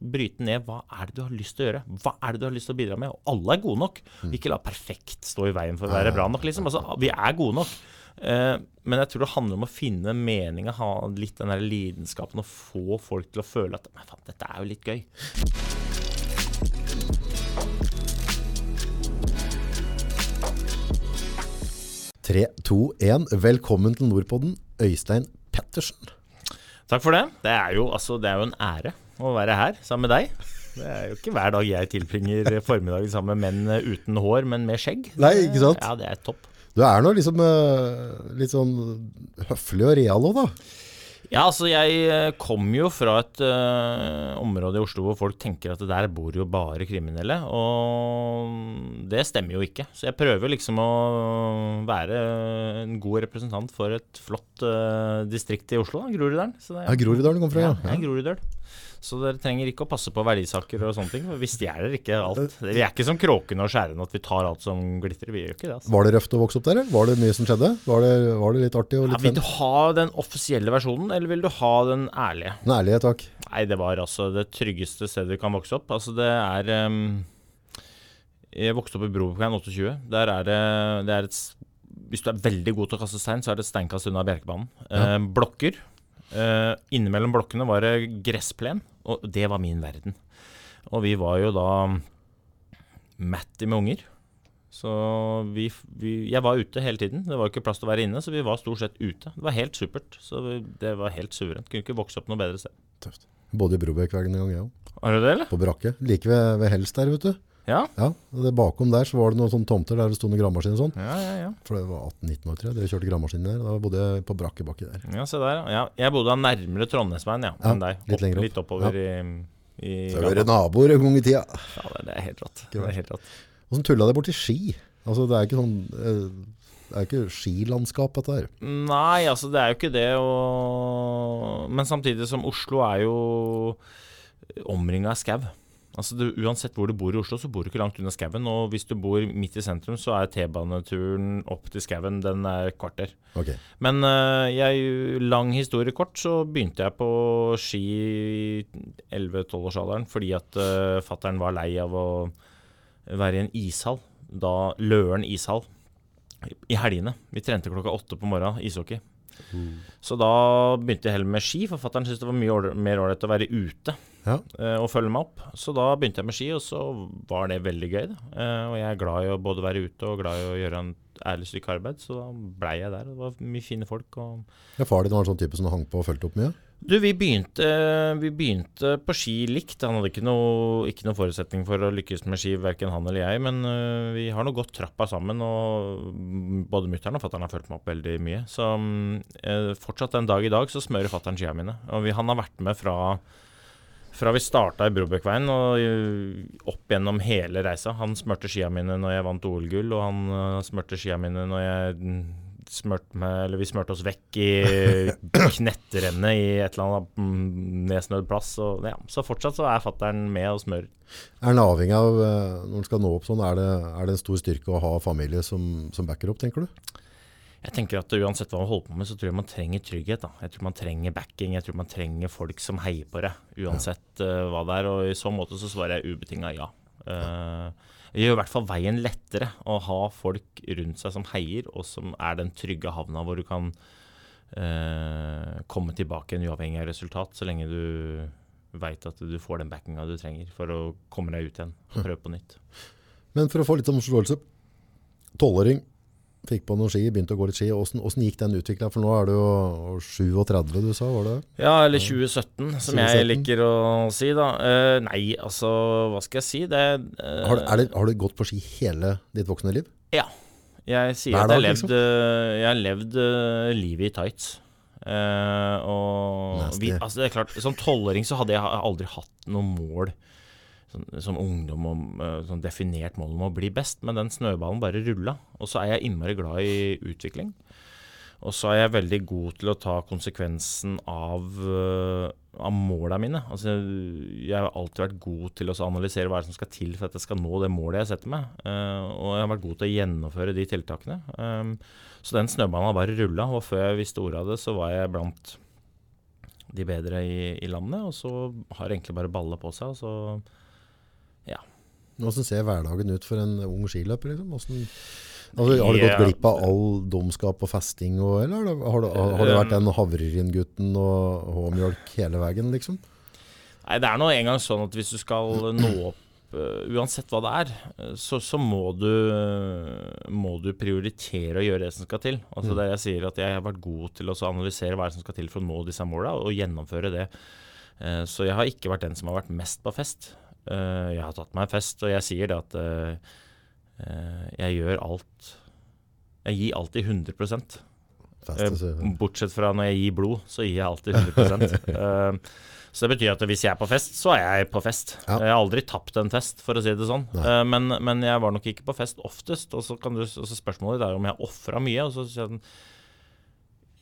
bryte ned hva er det du har lyst til å gjøre. Hva er det du har lyst til å bidra med? Og alle er gode nok. Ikke la perfekt stå i veien for å være bra nok, liksom. Altså, vi er gode nok. Eh, men jeg tror det handler om å finne meninga, ha litt den der lidenskapen og få folk til å føle at Men faen, dette er jo litt gøy. 3, 2, 1. Velkommen til Nordpodden, Øystein Pettersen. Takk for det. Det er, jo, altså, det er jo en ære å være her sammen med deg. Det er jo ikke hver dag jeg tilbringer formiddagen sammen med menn uten hår, men med skjegg. Nei, ikke sant? Ja, det er topp. Du er nå liksom eh, litt sånn høflig og real òg, da. Ja, altså jeg kom jo fra et uh, område i Oslo hvor folk tenker at der bor jo bare kriminelle, og det stemmer jo ikke. Så jeg prøver liksom å være en god representant for et flott uh, distrikt i Oslo, da, Groruddalen. Det Ja, Groruddalen du kom fra, ja. Ja, jeg er Groruddøl. Så dere trenger ikke å passe på verdisaker og sånne ting. for Vi stjeler ikke alt. Vi er ikke som kråkene og skjærene at vi tar alt som glitrer. Vi gjør ikke det. altså. Var det røft å vokse opp der. Var det mye som skjedde? Var det, var det litt artig og Ja, litt vil du ha den offisielle versjonen, eller vil du ha den ærlige? Den ærlige, takk. Nei, det var altså det tryggeste stedet du kan vokse opp. Altså, det er um, Jeg vokste opp i Brobyveien 28. Der er det, det er et Hvis du er veldig god til å kaste stein, så er det steinkast unna Bjerkebanen. Ja. Eh, blokker. Eh, innimellom blokkene var det gressplen, og det var min verden. Og vi var jo da Matty med unger. Så vi, vi Jeg var ute hele tiden. Det var ikke plass til å være inne, så vi var stort sett ute. Det var helt supert. Så vi, det var helt suverent. Kunne ikke vokse opp noe bedre sted. Tøft. Bodde i Brobekkvegen en gang, jeg òg. Har du det, eller? På brakke. Like ved, ved Helst der, vet du. Ja. Ja, det Bakom der så var det noen sånne tomter der det sto noen gravemaskin og sånn. Ja, ja, ja. For det var 18-19 år, tror jeg. Dere kjørte gravemaskin der. Da bodde jeg på brakkebakke der. Ja, se der, ja. Jeg bodde da nærmere Trondheimsveien ja, enn deg. litt opp, opp. Litt oppover i, i Så var vært naboer en gang i tida. Ja, det- det er helt rått. Det er helt rått. Åssen tulla det borti ski? Altså, det er ikke sånn eh, Det er ikke skilandskap, dette her. Nei, altså det er jo ikke det. Og... Men samtidig som Oslo er jo omringa av skau. Altså du, Uansett hvor du bor i Oslo, så bor du ikke langt unna skauen. Og hvis du bor midt i sentrum, så er T-baneturen opp til skauen den er kvarter. Okay. Men uh, jeg, lang historie kort, så begynte jeg på ski i 11-12-årsalderen fordi at uh, fattern var lei av å være i en ishall. Da Løren ishall. I helgene. Vi trente klokka åtte på morgenen ishockey. Så da begynte jeg heller med ski, Forfatteren syntes det var mye mer ålreit å være ute Ja. uh, og følge meg opp. Så da begynte jeg med ski, og så var det veldig gøy. Eh, og jeg er glad i å både være ute og glad i å gjøre en ærlig stykke arbeid, så da blei jeg der. og Det var mye fine folk. og Ja, far din var en sånn type som hang på og fulgte opp mye? Du, vi begynte, vi begynte på ski likt. Han hadde ikke noe, ikke noe forutsetning for å lykkes med ski, verken han eller jeg. Men øh, vi har nå gått trappa sammen, og både mutter'n og fatter'n har fulgt meg opp veldig mye. Så øh, fortsatt en dag i dag så smører fatter'n skia mine. Og vi, han har vært med fra fra vi starta i Brobekkveien og øh, opp gjennom hele reisa. Han smurte skia mine når jeg vant OL-gull, og han smurte skia mine når jeg mm, med, eller vi smurte oss vekk i knetterennet i et eller annet mm, nedsnødd plass. Og, ja. Så fortsatt så er fattern med og smører. Er han avhengig av, eh, når han skal nå opp sånn, er det, er det en stor styrke å ha familie som, som backer opp, tenker du? Jeg tenker at uansett hva man holder på med, så tror jeg man trenger trygghet. da. Jeg tror man trenger backing, jeg tror man trenger folk som heier på deg, uansett eh, hva det er. Og i så måte så svarer jeg ubetinga ja. Eh, det gjør i hvert fall veien lettere å ha folk rundt seg som heier, og som er den trygge havna hvor du kan eh, komme tilbake en uavhengig av resultat, så lenge du veit at du får den backinga du trenger for å komme deg ut igjen og prøve på nytt. Men for å få litt sånn forståelse. Tolvåring, fikk på noen ski, begynte å gå litt ski. Åssen åssen gikk den utvikla? For nå er du jo 37 du sa, var det? Ja, eller 2017, som jeg liker å si, da. Uh, nei, altså, hva skal jeg si? Det uh, Har, du- det, har du gått på ski hele ditt voksne liv? Ja. Jeg sier Hver at jeg har levd, liksom? levd uh, livet i tights. Eh, og vi, altså det er klart, Som tolvåring så hadde jeg aldri hatt noe mål sånn, som ungdom om eh, sånn definert mål om å bli best, men den snøballen bare rulla. Og så er jeg innmari glad i utvikling. Og så er jeg veldig god til å ta konsekvensen av, uh, av måla mine. Altså, jeg har alltid vært god til å analysere hva som skal til for at jeg skal nå det målet jeg setter meg. Uh, og jeg har vært god til å gjennomføre de tiltakene. Um, så den snøballen har bare rulla, og før jeg visste ordet av det, så var jeg blant de bedre i, i landet. Og så har det egentlig bare balla på seg. Og så Hvordan ser hverdagen ut for en ung skiløper? Liksom? Hvordan, altså, har du gått glipp av all dumskap og festing, og, eller har det, har, du, har du, vært den havreryngutten og H-mjølk hele veien, liksom? Nei, det er nå engang sånn at hvis du skal nå opp Uh, uansett hva det er, så, så må, du, må, du, prioritere å gjøre det som skal til. Altså mm. det Jeg sier at jeg har vært god til å analysere hva som skal til for å nå disse måla, og gjennomføre det. Så jeg har ikke vært den som har vært mest på fest. Uh, jeg har tatt meg en fest, og jeg sier det at uh, jeg gjør alt Jeg gir alltid 100 Fest, Bortsett fra når jeg gir blod, så gir jeg alltid 100% Så det betyr at hvis jeg er på fest, så er jeg på fest. Ja. Jeg har aldri tapt en fest, for å si det sånn. Men, men, jeg var nok ikke på fest oftest. Og så, kan du, og så spørsmålet er om jeg ofra mye. Og så sier jeg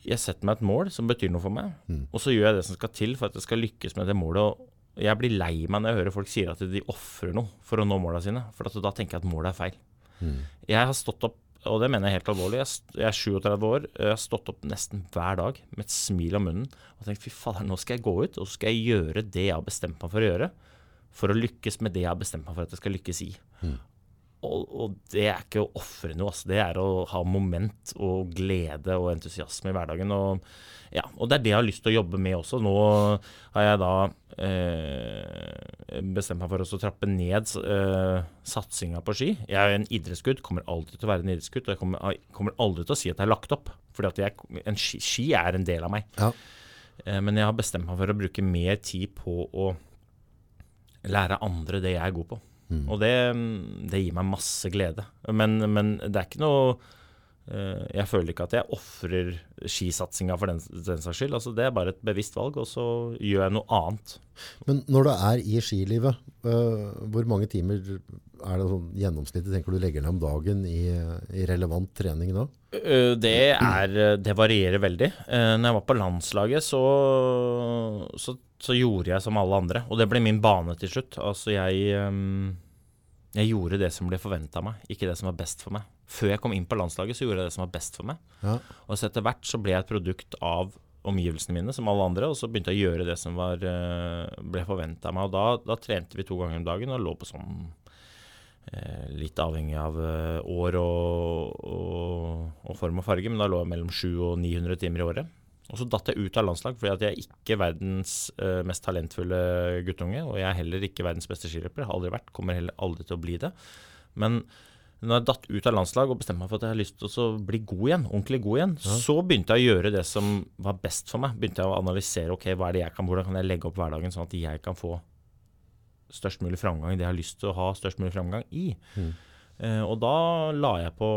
jeg setter meg et mål som betyr noe for meg, mm. og så gjør jeg det som skal til for at jeg skal lykkes med det målet. Og, jeg blir lei meg når jeg hører folk sier at de ofrer noe for å nå måla sine. For da tenker jeg at målet er feil. Mm. Jeg har stått opp, og det mener jeg helt alvorlig, jeg er 37 år, jeg har stått opp nesten hver dag med et smil om munnen og tenkt fy fader, nå skal jeg gå ut og så skal jeg gjøre det jeg har bestemt meg for å gjøre. For å lykkes med det jeg har bestemt meg for at jeg skal lykkes i. Mm. Og, og, det er ikke å ofre noe, altså. det er å ha moment og glede og entusiasme i hverdagen. Og, ja, og det er det jeg har lyst til å jobbe med også. Nå har jeg da eh, bestemt meg for å trappe ned eh, satsinga på ski. Jeg er en idrettsgutt, kommer alltid til å være en idrettsgutt. Og jeg kommer, jeg kommer, aldri til å si at jeg har lagt opp, for ski, ski, er en del av meg. Ja. Eh, men jeg har bestemt meg for å bruke mer tid på å lære andre det jeg er god på. Mm. Og det, det, gir meg masse glede. Men, men, det er ikke noe Jeg føler ikke at jeg ofrer skisatsinga for den, den saks skyld. Altså, det er bare et bevisst valg, og så gjør jeg noe annet. Men når du er i skilivet, uh, hvor mange timer er det sånn gjennomsnittet tenker du legger ned om dagen i, i relevant trening da? Uh, det, er, det varierer veldig. Når jeg var på landslaget, så, så så gjorde jeg som alle andre. Og det ble min bane til slutt. Altså, jeg, um, jeg gjorde det som ble forventa av meg, ikke det som var best for meg. Før jeg kom inn på landslaget, så gjorde jeg det som var best for meg. Ja. Og så etter hvert så ble jeg et produkt av omgivelsene mine, som alle andre, og så begynte jeg å gjøre det som var, uh, ble forventa av meg. Og da, da, trente vi to ganger om dagen og lå på sånn uh, Litt avhengig av uh, år og, og, og, form og farge, men da lå jeg mellom 700 og 900 timer i året. Og så datt jeg ut av landslag fordi at jeg er ikke verdens mest talentfulle guttunge. Og jeg er heller ikke verdens beste skiløper. Har aldri vært, kommer heller aldri til å bli det. Men når jeg datt ut av landslag og bestemte meg for at jeg har lyst til å bli god igjen, ordentlig god igjen, ja. så begynte jeg å gjøre det som var best for meg. Begynte jeg å analysere ok, hva er det jeg kan, hvordan kan jeg legge opp hverdagen sånn at jeg kan få størst mulig framgang i det jeg har lyst til å ha størst mulig framgang i. Mm. Uh, og da la jeg på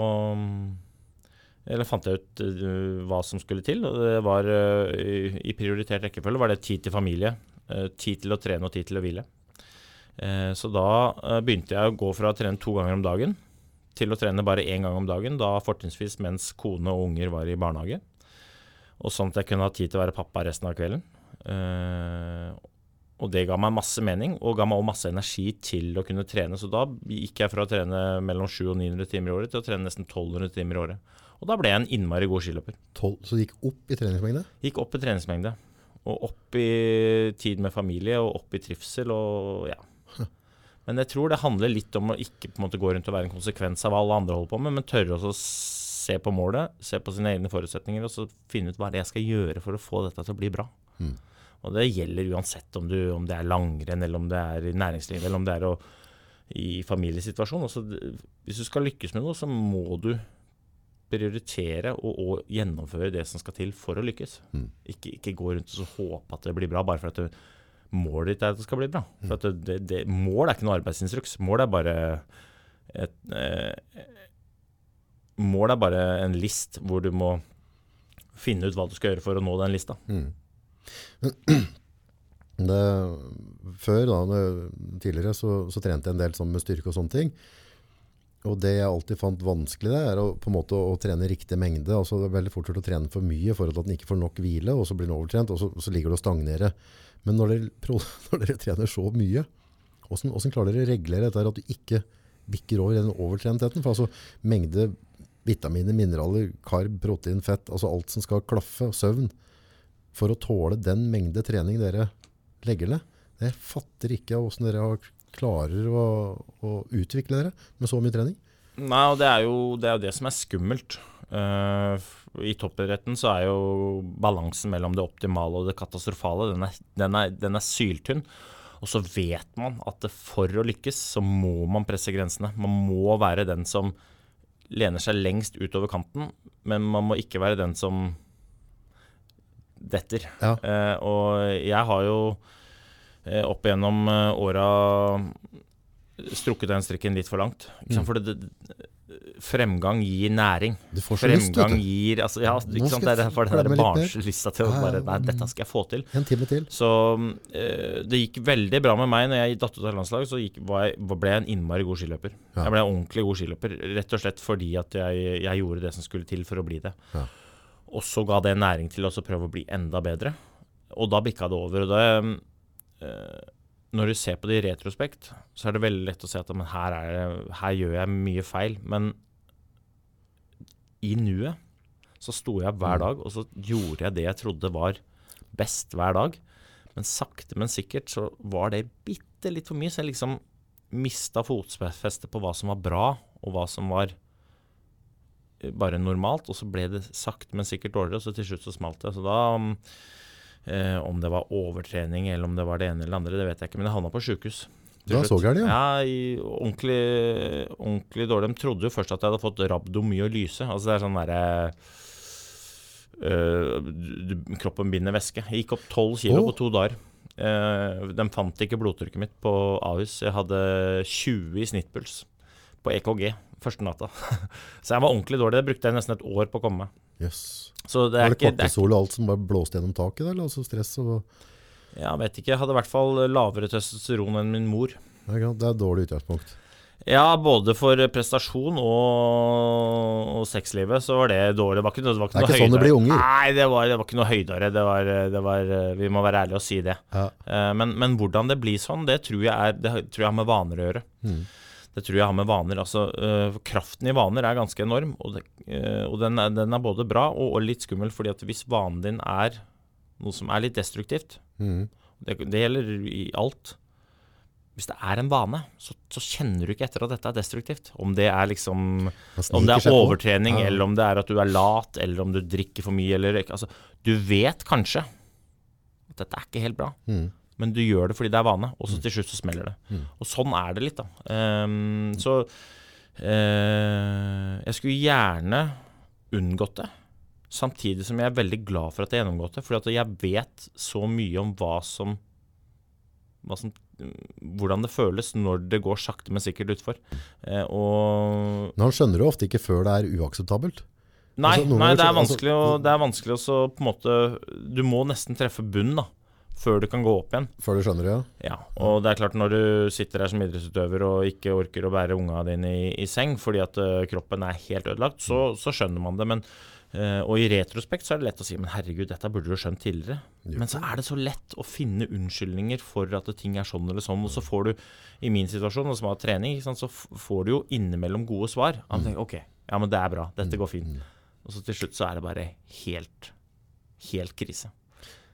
eller fant jeg ut uh, hva som skulle til. og det var uh, I prioritert rekkefølge var det tid til familie, tid til å trene og tid til å hvile. så da begynte jeg å gå fra å trene to ganger om dagen til å trene bare én gang om dagen, da fortrinnsvis mens kone og unger var i barnehage. Og sånn at jeg kunne ha tid til å være pappa resten av kvelden. og det ga meg masse mening, og ga meg også masse energi til å kunne trene. Så da gikk jeg fra å trene mellom 700 og 900 timer i året til å trene nesten 1200 timer i året. Og da ble jeg en innmari god skiløper. så du gikk opp i treningsmengde? Gikk opp i treningsmengde. Og opp i tid med familie, og opp i trivsel, og ja. Men jeg tror det handler litt om å ikke på en måte gå rundt og være en konsekvens av hva alle andre holder på med, men tørre å se på målet, se på sine egne forutsetninger, og så finne ut hva det er jeg skal gjøre for å få dette til å bli bra. Mm. Og det gjelder uansett om, du, om, det er langrenn, eller om det er i næringslivet, eller om det er å, i familiesituasjon. Altså, hvis du skal lykkes med noe, så må du prioritere og, og, gjennomføre det som skal til for å lykkes. Mm. Ikke, ikke, gå rundt og håpe at det blir bra bare for at det, målet ditt er at det skal bli bra. For det, det, mål er ikke noe arbeidsinstruks. Mål er bare et eh, Mål er bare en list hvor du må finne ut hva du skal gjøre for å nå den lista. Mm. Det, før, da, tidligere, så, så, trente jeg en del sånn med styrke og sånne ting. Og det jeg alltid fant vanskelig, det er å, på en måte å, trene riktig mengde. Altså, det er veldig fort gjort å trene for mye for at den ikke får nok hvile, og så blir den overtrent, og så, så ligger det og stagnerer. Men når dere, når dere, trener så mye, hvordan, hvordan klarer dere å regulere dette at du ikke bikker over i den overtrentheten? For altså mengde vitaminer, mineraler, karb, protein, fett, altså alt som skal klaffe, søvn. for å tåle den mengde trening dere legger ned. Jeg fatter ikke hvordan dere har- klarer å, å utvikle dere med så mye trening. Nei, og det er jo det, er jo det som er skummelt. Uh, I toppidretten så er jo balansen mellom det optimale og det katastrofale, den er, den er, den er syltynn. Og så vet man at for å lykkes, så må man presse grensene. Man må være den som lener seg lengst utover kanten, men man må ikke være den som detter. Ja. Uh, og jeg har jo opp igjennom eh, åra strukket den strikken litt for langt. Mm. For det, det, fremgang gir næring. Lyst, Fremgang vet gir altså, ja, ikke sant? Det er derfor den der barnslysta til å bare Nei, dette skal jeg få til. En time til. Så eh, det gikk veldig bra med meg når jeg datt ut av landslaget. Så gikk, var jeg, ble jeg en innmari god skiløper. Ja. Jeg ble en ordentlig god skiløper, rett og slett fordi at jeg, jeg gjorde det som skulle til for å bli det. Ja. Og så ga det næring til å prøve å bli enda bedre. Og da bikka det over. Og det, eh, når du ser på det i retrospekt, så er det veldig lett å se at men her, er det, her gjør jeg mye feil. Men i nuet så sto jeg hver Mm. dag, og så gjorde jeg det jeg trodde var best hver dag. Men sakte, men sikkert så var det bitte litt for mye, så jeg liksom mista fotfestet på hva som var bra, og hva som var eh, bare normalt. Og så ble det sakte, men sikkert dårligere, og så til slutt så smalt det. Så da eh, Om det var overtrening eller om det var det ene eller det andre, det vet jeg ikke, men jeg havna på sjukehus. Var så gærent, ja. Ja, ordentlig, ordentlig dårlig. De trodde jo først at jeg hadde fått rabdomyolyse. Altså det er sånn derre øh, Kroppen binder væske. Jeg gikk opp 12 kilo oh. på to dager. Eh, de fant ikke blodtrykket mitt på Ahus. Jeg hadde 20 i snittpuls på EKG første natta. Så jeg var ordentlig dårlig. Det brukte jeg nesten et år på å komme meg. Yes. Så det Var er ikke, det kortisol og alt som bare blåste gjennom taket? Eller? altså stress og Jeg vet ikke. Jeg hadde i hvert fall lavere testosteron enn min mor. Ja? Det er et dårlig utgangspunkt. Ja, både for prestasjon og, og sexlivet så var det dårlig. Det var ikke, det var ikke Det er ikke sånn det blir unger. Nei, det var, det var ikke noe høydere. Det var, det var, vi må være ærlige og si det. Ja. Eh, Men, men hvordan det blir sånn, det tror jeg, er, det tror jeg har med vaner å gjøre. Mm. Det tror jeg har med vaner. Altså, øh, kraften i vaner er ganske enorm, og, det, øh, og den, er, den er både bra og, og litt skummel. fordi at hvis vanen din er noe som er litt destruktivt, Mm. det, det gjelder i alt. Hvis det er en vane, så, så kjenner du ikke etter at dette er destruktivt. Om det er liksom Om det er overtrening, Ja. eller om det er at du er lat, eller om du drikker for mye, eller. Altså, du vet kanskje at dette er ikke helt bra, Mm. Men du gjør det fordi det er vane, og så til slutt så smeller det. Mm. Og sånn er det litt, da. Um, så uh, jeg skulle gjerne unngått det. Samtidig som jeg er veldig glad for at jeg har gjennomgått det. For jeg vet så mye om hva som, hva som Hvordan det føles når det går sakte, men sikkert utfor. Eh, og Men han skjønner det ofte ikke før det er uakseptabelt. Nei, Altså, nei det, er altså- vanskelig å, det er vanskelig å så på en måte Du må nesten treffe bunnen da, før du kan gå opp igjen. Før du skjønner det, ja. Ja, og det er klart når du sitter der som idrettsutøver og ikke orker å bære unga dine i, i seng fordi at uh, kroppen er helt ødelagt, så, så skjønner man det. Men, uh, og i retrospekt så er det lett å si men herregud, dette burde du skjønt tidligere. Jo. Men så er det så lett å finne unnskyldninger for at ting er sånn eller sånn. Og så får du, i min situasjon, og som har trening, sant, så får du jo innimellom gode svar. Og tenker ok, ja men det er bra, dette går fint. Og så til slutt så er det bare helt, helt krise.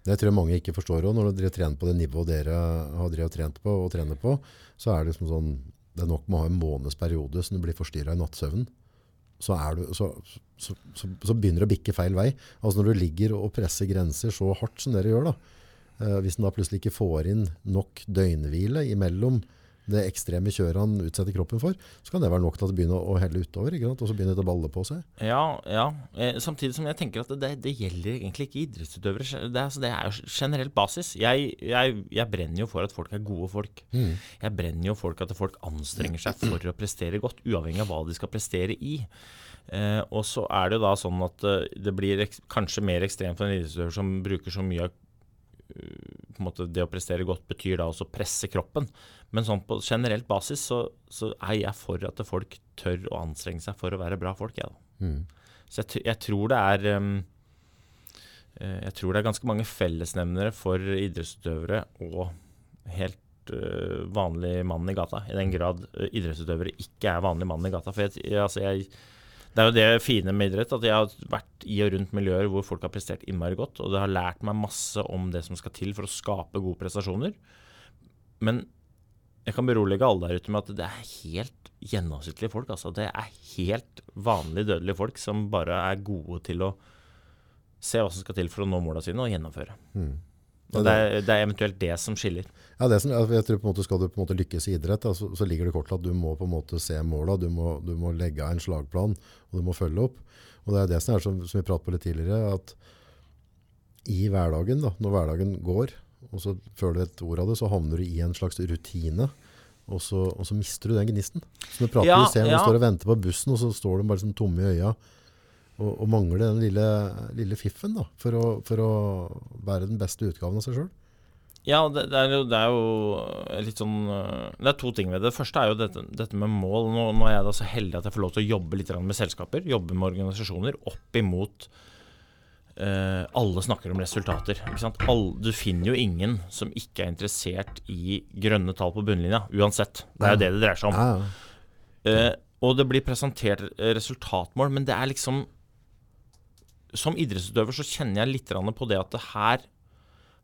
Det tror jeg mange ikke forstår òg. når dere trener på det nivået dere har drevet trent på og trener på, så er det liksom sånn, det er nok med å ha en månedsperiode som du blir forstyrret i nattsøvnen. Så, du, så, så, så begynner det å bikke feil vei. Altså når du ligger og presser grenser så hardt som dere gjør da, eh, hvis en da plutselig ikke får inn nok døgnhvile imellom det ekstreme kjøret han utsetter kroppen for, så kan det være nok til at det begynner å helle utover, og så begynner det å balle på seg. Ja, ja. Eh, samtidig som jeg tenker at det, det gjelder egentlig ikke idrettsutøvere. Det, altså, det er jo generelt basis. Jeg, jeg, jeg brenner jo for at folk er gode folk. Jeg brenner jo for at folk anstrenger seg for å prestere godt, uavhengig av hva de skal prestere i. Eh, og så er det jo da sånn at eh, det blir kanskje mer ekstremt for en idrettsutøver som bruker så mye av på en måte Det å prestere godt betyr da også å presse kroppen. Men sånn på generelt basis så, så er jeg for at folk tør å anstrenge seg for å være bra folk. Jeg. Mm. Så jeg, jeg tror det er um, eh, Jeg tror det er ganske mange fellesnevnere for idrettsutøvere og helt uh, vanlig mann i gata. I den grad eh, idrettsutøvere ikke er vanlig mann i gata. For jeg, altså jeg, Det er jo det fine med idrett, at jeg har vært i og rundt miljøer hvor folk har prestert innmari godt, og det har lært meg masse om det som skal til for å skape gode prestasjoner. Men jeg kan berolige alle der ute med at det er helt gjennomsnittlige folk. Altså. Det er helt vanlig dødelige folk som bare er gode til å se hva som skal til for å nå måla sine, og gjennomføre. Mm. Og det er, det er eventuelt det som skiller. Ja, det som, jeg tror på en måte Skal du på en måte lykkes i idrett, da, så, så, ligger det kort til at du må på en måte se måla. Du, du, må legge av en slagplan, og du må følge opp. Og Det er det som er som, som vi pratet på litt tidligere, at i hverdagen, da, når hverdagen går, og så føler du et ord av det, så havner du i en slags rutine. Og så, og så mister du den gnisten. Så du prater ja, du ser ja. du står og venter på bussen, og så står du bare sånn tomme i øya og, å mangle den lille, lille fiffen da, for å, for å, være den beste utgaven av seg sjøl. Ja, det, det, er jo, det, er jo, litt sånn eh, Det er to ting ved det. Det første er jo dette, dette med mål. Nå, nå, er jeg da så heldig at jeg får lov til å jobbe litt med selskaper. Jobbe med organisasjoner opp imot eh, Alle snakker om resultater. All, du finner jo ingen som ikke er interessert i grønne tall på bunnlinja, uansett. Det er jo det det dreier seg om. Ja. Eh, og det blir presentert resultatmål, men det er liksom som idrettsutøver så kjenner jeg litt på det at det her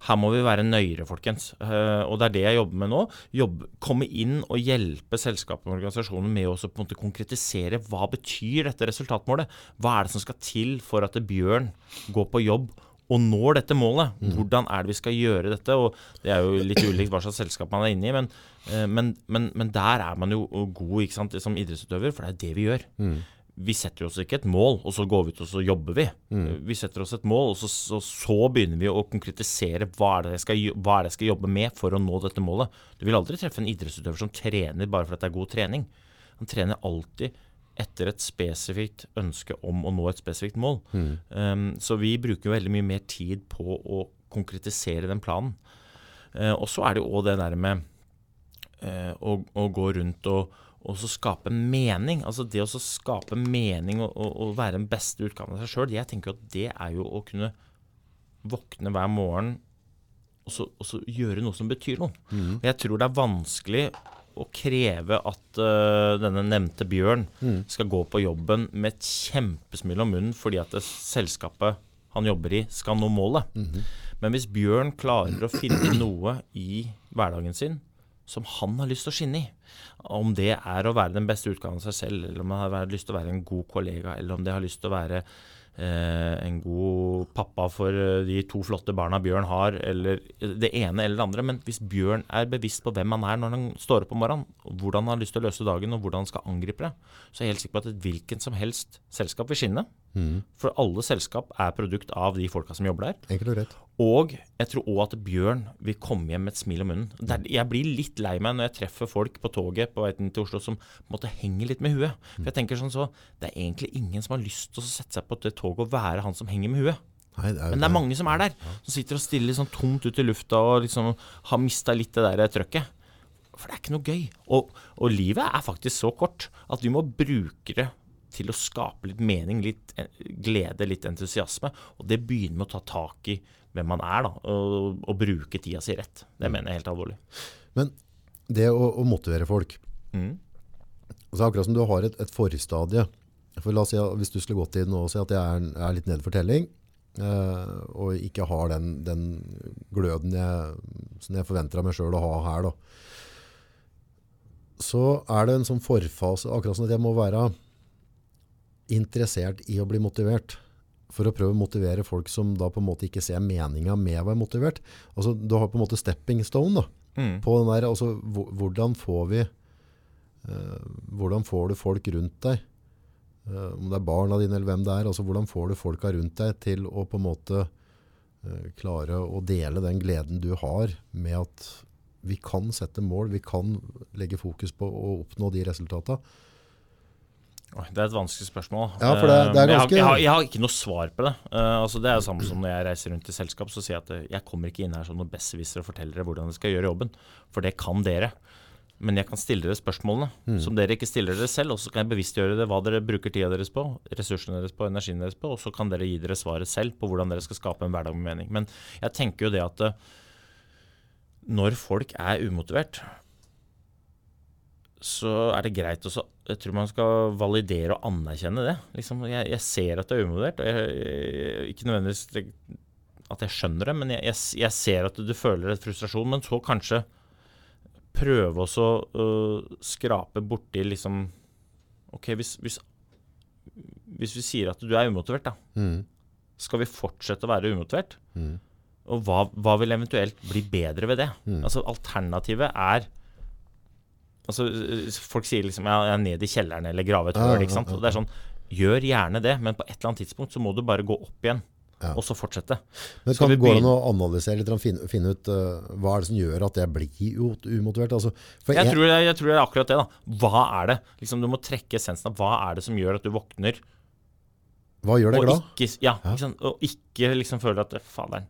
her må vi være nøyere, folkens. Uh, og det er det jeg jobber med nå. Jobbe, komme inn og hjelpe selskapene og organisasjonene med å på en måte konkretisere hva betyr dette resultatmålet. Hva er det som skal til for at Bjørn går på jobb og når dette målet? Mm. Hvordan er det vi skal gjøre dette? Og Det er jo litt ulikt hva slags selskap man er inne i, men, uh, men, men, men der er man jo god som idrettsutøver, for det er det vi gjør. Mm vi setter oss ikke et mål, og så går vi ut og så jobber vi. Mm. Vi setter oss et mål, og så, så, så, begynner vi å konkretisere hva er, det jeg skal, hva er det jeg skal jobbe med for å nå dette målet. Du vil aldri treffe en idrettsutøver som trener bare fordi det er god trening. Han trener alltid etter et spesifikt ønske om å nå et spesifikt mål. Mm. Um, så vi bruker veldig mye mer tid på å konkretisere den planen. Uh, og så er det jo òg det der med uh, å, å gå rundt og og så skape mening. Altså det å skape mening og, og, og, være den beste utgaven av seg sjøl, jeg tenker at det er jo å kunne våkne hver morgen og så, og så gjøre noe som betyr noe. Mm. Jeg tror det er vanskelig å kreve at uh, denne nevnte Bjørn mm. skal gå på jobben med et kjempesmil om munnen fordi at det selskapet han jobber i, skal nå målet. Mm. Men hvis Bjørn klarer å finne noe i hverdagen sin som han har lyst til å skinne i. Om det er å være den beste utgaven av seg selv, eller om han har lyst til å være en god kollega, eller om det har lyst til å være eh, en god pappa for eh, de to flotte barna Bjørn har, eller det ene eller det andre. Men hvis Bjørn er bevisst på hvem han er når han står opp om morgenen, hvordan han har lyst til å løse dagen, og hvordan han skal angripe det, så er jeg helt sikker på at et hvilken som helst selskap vil skinne. Mm. For alle selskap er produkt av de folka som jobber der. Og jeg tror òg at Bjørn vil komme hjem med et smil om munnen. Jeg blir litt lei meg når jeg treffer folk på toget på vei til Oslo som måtte henge litt med huet. For jeg tenker sånn så, Det er egentlig ingen som har lyst til å sette seg på det toget og være han som henger med huet. Nei, det er, Men det er mange som er der. Som sitter og stiller sånn tomt ut i lufta og liksom har mista litt det der trøkket. For det er ikke noe gøy. Og, og livet er faktisk så kort at vi må bruke det til å skape litt mening, litt eh, glede, litt entusiasme. Og det begynner med å ta tak i hvem man er, da, og, og bruke tida si rett. Det mener jeg er helt alvorlig. Men det å, å motivere folk mm. altså Akkurat som du har et, et forstadie. For la oss si, Hvis du skulle gått inn og si at jeg er, er litt nede for telling, eh, og ikke har den, den gløden jeg, som jeg forventer av meg sjøl å ha her, da, så er det en sånn forfase, akkurat som at jeg må være interessert i å bli motivert. For å prøve å motivere folk som da på en måte ikke ser meninga med å være motivert. Altså, du har på en måte stepping stone da, mm. på den der, altså, hvordan får vi uh, Hvordan får du folk rundt deg? Uh, om det er barna dine eller hvem det er. altså Hvordan får du folka rundt deg til å på en måte uh, klare å dele den gleden du har med at vi kan sette mål, vi kan legge fokus på å oppnå de resultatene. Det er et vanskelig spørsmål. Ja, det, det ganske... jeg, har, jeg, har, jeg, har, ikke noe svar på det. Uh, altså det er det samme som når jeg reiser rundt i selskap så sier jeg at eh, jeg kommer ikke inn her som noen besserwisser og forteller dere hvordan dere skal gjøre jobben. For det kan dere. Men jeg kan stille dere spørsmålene mm. som dere ikke stiller dere selv. Og så kan jeg bevisstgjøre det hva dere bruker tida deres på, ressursene deres på, energien deres på. Og så kan dere gi dere svaret selv på hvordan dere skal skape en hverdag med mening. Men jeg tenker jo det at når folk er umotivert, så er det greit også Jeg tror man skal validere og anerkjenne det. Liksom, jeg, jeg ser at det er umotivert, og jeg, jeg, ikke nødvendigvis at jeg skjønner det, men jeg, ser at du, du føler et frustrasjon. Men så kanskje prøve også å uh, skrape borti liksom OK, hvis, hvis, hvis vi sier at du er umotivert, da. Mm. Skal vi fortsette å være umotivert? Mm. Og hva, hva vil eventuelt bli bedre ved det? Mm. Altså Alternativet er Altså Folk sier liksom ja, jeg er ned i kjelleren eller grave et ja, ikke sant? Og det er sånn, Gjør gjerne det, men på et eller annet tidspunkt så må du bare gå opp igjen. Ja. Og så fortsette. Men kan det gå an å analysere litt, finne, finne ut uh, hva er det som gjør at jeg blir umotivert? Altså, Jeg jeg- tror, det, jeg tror det er akkurat det. da Hva er det? Liksom Du må trekke essensen av hva er det som gjør at du våkner hva gjør deg glad? ikke, ja, Ja. ikke sant? og ikke liksom føler at Faderen.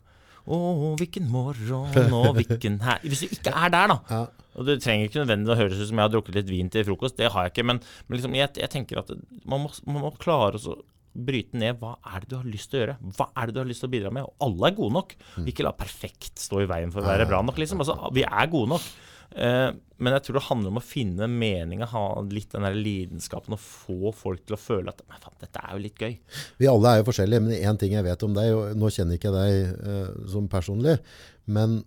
Å, hvilken morgen og hvilken her Hvis du ikke er der, da. Ja. Og Det trenger ikke nødvendig å høres ut som jeg har drukket litt vin til frokost. Det har jeg ikke. Men, men liksom, jeg, jeg tenker at man må, man må klare å bryte ned hva er det du har lyst til å gjøre. Hva er det du har lyst til å bidra med? Og alle er gode nok. Ikke la perfekt stå i veien for å være bra nok. liksom. Altså, Vi er gode nok. Eh, men jeg tror det handler om å finne meninga, ha litt den der lidenskapen og få folk til å føle at Men faen, dette er jo litt gøy. Vi alle er jo forskjellige, men én ting jeg vet om deg, og nå kjenner ikke jeg deg eh, som personlig, men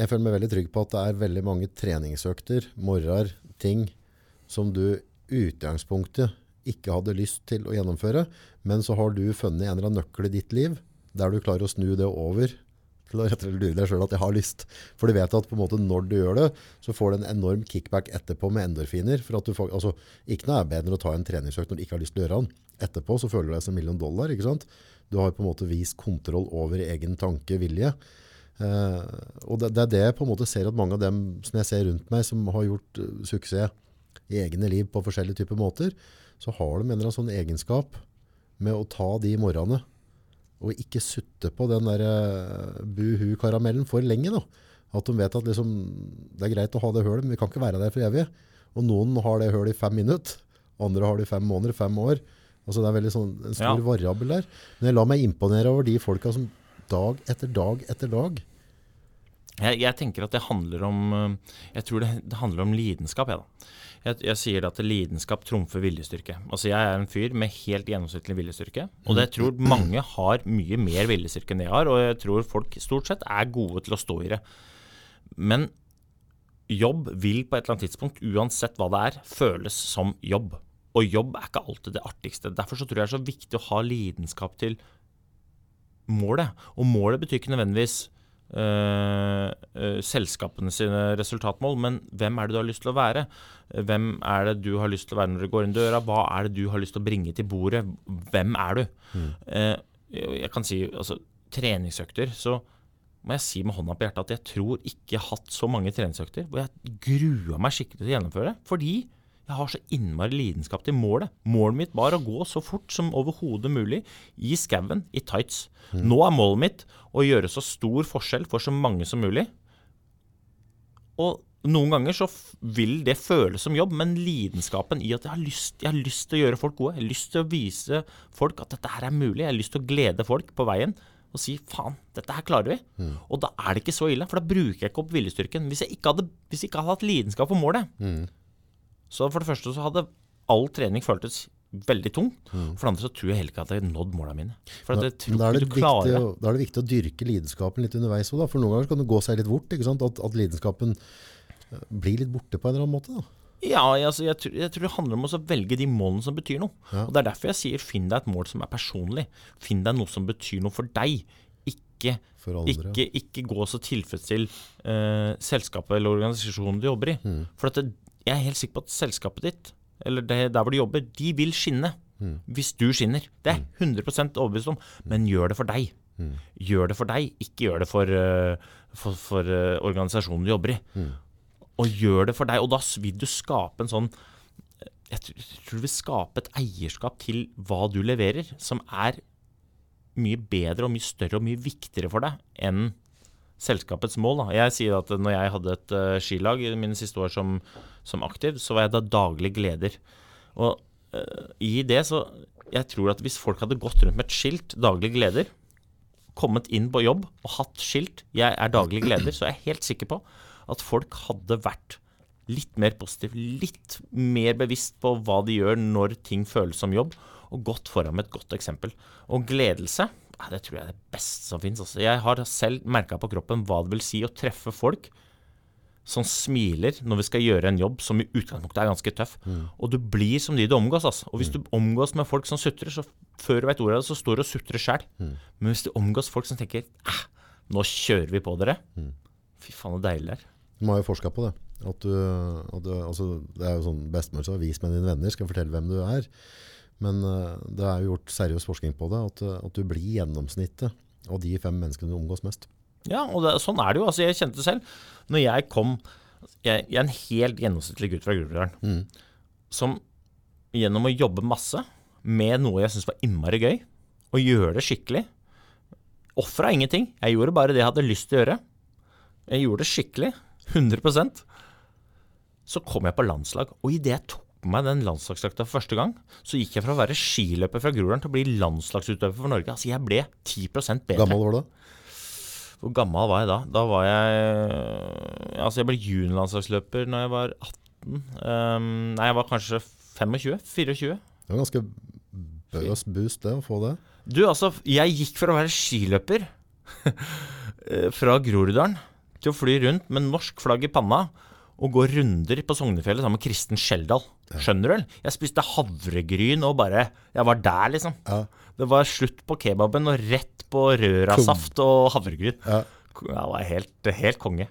jeg føler meg veldig trygg på at det er veldig mange treningsøkter, morgener, ting som du i utgangspunktet ikke hadde lyst til å gjennomføre, men så har du funnet en eller annen nøkkel i ditt liv der du klarer å snu det over til å rett og slett lure deg sjøl at jeg har lyst. For du vet at på en måte når du gjør det, så får du en enorm kickback etterpå med endorfiner. For at du får, altså, ikke noe er bedre å ta en treningsøkt når du ikke har lyst til å gjøre den. Etterpå så føler du deg som million dollar. ikke sant? Du har på en måte vist kontroll over egen tanke, vilje. Eh, og det, det er det jeg på en måte ser at mange av dem som jeg ser rundt meg, som har gjort uh, suksess i egne liv på forskjellige typer måter, så har de en eller annen sånn egenskap med å ta de morgenene og ikke sutte på den der uh, buhu-karamellen for lenge. da. At de vet at liksom, det er greit å ha det hølet, men vi kan ikke være der for evig. Og noen har det hølet i fem minutter, andre har det i fem måneder, fem år. Altså Det er veldig sånn, en stor Ja. variabel der. Men jeg lar meg imponere over de folka som dag etter dag etter dag Jeg, jeg tenker at det handler om øh, Jeg tror det, det handler om lidenskap, jeg, da. Jeg, jeg sier at lidenskap trumfer viljestyrke. Altså Jeg er en fyr med helt gjennomsnittlig viljestyrke. Og det jeg tror mange har mye mer viljestyrke enn jeg har, og jeg tror folk stort sett er gode til å stå i det. Men jobb vil på et eller annet tidspunkt, uansett hva det er, føles som jobb. Og jobb er ikke alltid det artigste. Derfor så tror jeg det er så viktig å ha lidenskap til målet. Og målet betyr ikke nødvendigvis øh, selskapene sine resultatmål, men hvem er det du har lyst til å være? Hvem er det du har lyst til å være når du går inn døra? Hva er det du har lyst til å bringe til bordet? Hvem er du? Eh, jeg kan si altså treningsøkter, så må jeg si med hånda på hjertet at jeg tror ikke jeg har hatt så mange treningsøkter hvor jeg grua meg skikkelig til å gjennomføre. Fordi jeg har så innmari lidenskap til målet. Målet mitt var å gå så fort som overhodet mulig i skauen i tights. Nå er målet mitt å gjøre så stor forskjell for så mange som mulig. Og noen ganger så vil det føles som jobb, men lidenskapen i at jeg har, lyst, jeg har lyst til å gjøre folk gode, jeg har lyst til å vise folk at dette her er mulig, jeg har lyst til å glede folk på veien og si faen, dette her klarer vi. Og da er det ikke så ille, for da bruker jeg ikke opp viljestyrken. Hvis jeg ikke hadde, hvis jeg ikke hadde hatt lidenskap for målet, så for det første så hadde all trening føltes veldig tung. For det andre så tror jeg heller ikke at jeg hadde nådd målene mine. For tror da er, det viktig, å- da er det viktig å dyrke lidenskapen litt underveis òg. For noen ganger kan det gå seg litt bort. At, at lidenskapen eh, blir litt borte på en eller annen måte. Da. Ja, altså, jeg, tror, jeg tror det handler om å velge de målene som betyr noe. Ja. Og Det er derfor jeg sier finn deg et mål som er personlig. Finn deg noe som betyr noe for deg. Ikke, For andre. ikke, ikke gå så tilfredsstill eh, selskapet eller organisasjonen du jobber i. Mm. For at det, jeg er helt sikker på at selskapet ditt, eller det, der hvor du jobber, de vil skinne. Mm. Hvis du skinner. Det er jeg 100 overbevist om. Men gjør det for deg. Mm. Gjør det for deg, ikke gjør det for, eh, for, for eh, organisasjonen du jobber i. Mm. Og gjør det for deg. Og da vil du skape en sånn jeg tror, du vil skape et eierskap til hva du leverer, som er mye bedre og mye større og mye viktigere for deg enn selskapets mål. Da. Jeg sier at når jeg hadde et eh, skilag i mine siste år som, som aktiv, så var jeg da daglig gleder. Og uh, i det så Jeg tror at hvis folk hadde gått rundt med et skilt 'daglig gleder', kommet inn på jobb og hatt skilt 'jeg er daglig gleder', så er jeg helt sikker på at folk hadde vært litt mer positive, litt mer bevisst på hva de gjør når ting føles som jobb, og gått foran med et godt eksempel. Og gledelse, det tror jeg er det beste som fins. Altså. Jeg har selv merka på kroppen hva det vil si å treffe folk som smiler når vi skal gjøre en jobb som i utgangspunktet er ganske tøff. Mm. Og du blir som de du omgås. Altså. Og hvis du omgås med folk som sutrer, så før du vet ordet av det, så står du og sutrer sjæl. Mm. Men hvis du omgås folk som tenker eh, nå kjører vi på dere. Mm. Fy faen, så deilig det er. De har jo forska på det. At du, at du, altså, det er jo sånn Bestemor sa 'vis med dine venner', skal fortelle hvem du er. Men uh, det er jo gjort seriøs forskning på det, at, at du blir gjennomsnittet av de fem menneskene du omgås mest. Ja, og det, sånn er det jo. Altså, jeg kjente det selv. Når jeg kom Jeg, jeg er en helt gjennomsnittlig gutt fra Groruddalen. Mm. Som gjennom å jobbe masse med noe jeg syntes var innmari gøy, og gjøre det skikkelig Ofra ingenting. Jeg gjorde bare det jeg hadde lyst til å gjøre. Jeg gjorde det skikkelig. 100% Så kom jeg på landslag, og idet jeg tok på meg den landslagsdrakta for første gang, så gikk jeg fra å være skiløper fra Groruddalen til å bli landslagsutøver for Norge. Altså, jeg ble 10% bedre. Gammel var du da? Hvor gammel var jeg da? Da var jeg Altså, jeg ble juniorlandslagsløper når jeg var 18. Um, nei, jeg var kanskje 25? 24? Det var ganske bøs boost det, å få det. Du, altså, jeg gikk fra å være skiløper fra Groruddalen til å fly rundt med norsk flagg i panna og gå runder på Sognefjellet sammen med Kristen Skjeldal. Skjønner du? vel? Jeg spiste havregryn og bare Jeg var der, liksom. Ja. Det var slutt på kebaben og rett på rørasaft og havregryn. Ja. Jeg var helt, helt konge.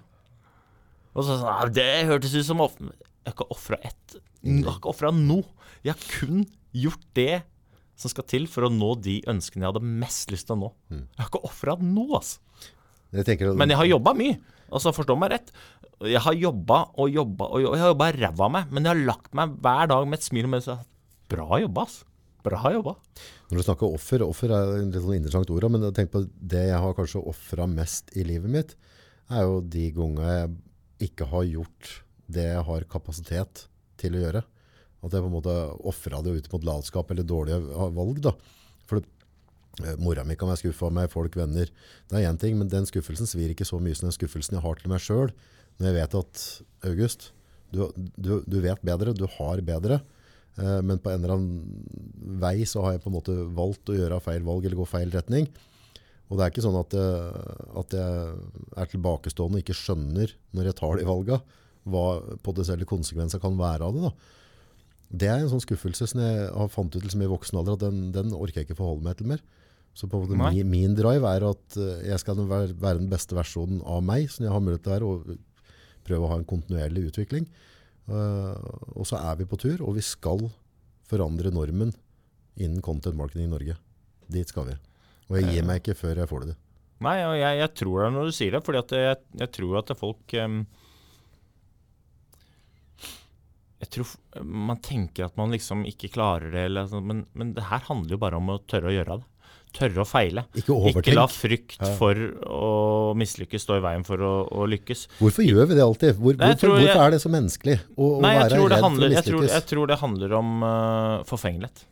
Og så sånn Det hørtes ut som Jeg har ikke ofra ett. Jeg har ikke ofra noe. Jeg har kun gjort det som skal til for å nå de ønskene jeg hadde mest lyst til å nå. Jeg har ikke ofra noe, altså. Jeg tenker, Men jeg har jobba mye. Altså, Forstå meg rett. Jeg har jobba og jobba og jobba. Jeg har jobba ræva av meg, men jeg har lagt meg hver dag med et smil og med Bra jobba, ass. Bra jobba. Når du snakker offer, offer er et litt sånn interessant ord, men tenk på det jeg har kanskje ofra mest i livet mitt, er jo de gangene jeg ikke har gjort det jeg har kapasitet til å gjøre. At jeg på en måte ofra det ut mot latskap eller dårlige valg. da. For eh, mora mi kan være skuffa av meg, folk, venner. Det er én ting, men den skuffelsen svir ikke så mye som den skuffelsen jeg har til meg sjøl. Når jeg vet at August, du, du, du vet bedre, du har bedre. Eh, men på en eller annen vei så har jeg på en måte valgt å gjøre feil valg eller gå feil retning. Og det er ikke sånn at jeg, at jeg er tilbakestående og ikke skjønner når jeg tar de valga, hva potensielle konsekvenser kan være av det. da. Det er en sånn skuffelse som jeg har fant ut liksom i voksen alder, at den, den orker jeg ikke forholde meg til mer. Så min, min drive er at eh, jeg skal være, være den beste versjonen av meg som jeg har mulighet til å være, og prøve å ha en kontinuerlig utvikling. Uh, og så er vi på tur, og vi skal forandre normen innen content marketing i Norge. Dit skal vi. Og jeg gir meg ikke før jeg får det. Nei, og jeg, jeg tror det når du sier det, for jeg, jeg tror at folk um, Jeg tror man tenker at man liksom ikke klarer det, eller, sånn, men, men det her handler jo bare om å tørre å gjøre det. Tørre å feile. Ikke Ikke la frykt for å mislykkes stå i veien for å, å lykkes. Hvorfor gjør vi det alltid? Hvor, Nei, hvorfor, jeg, hvorfor er det så menneskelig å, Nei, være tror, det for å handler, jeg, tror, jeg tror det handler om uh, forfengelighet.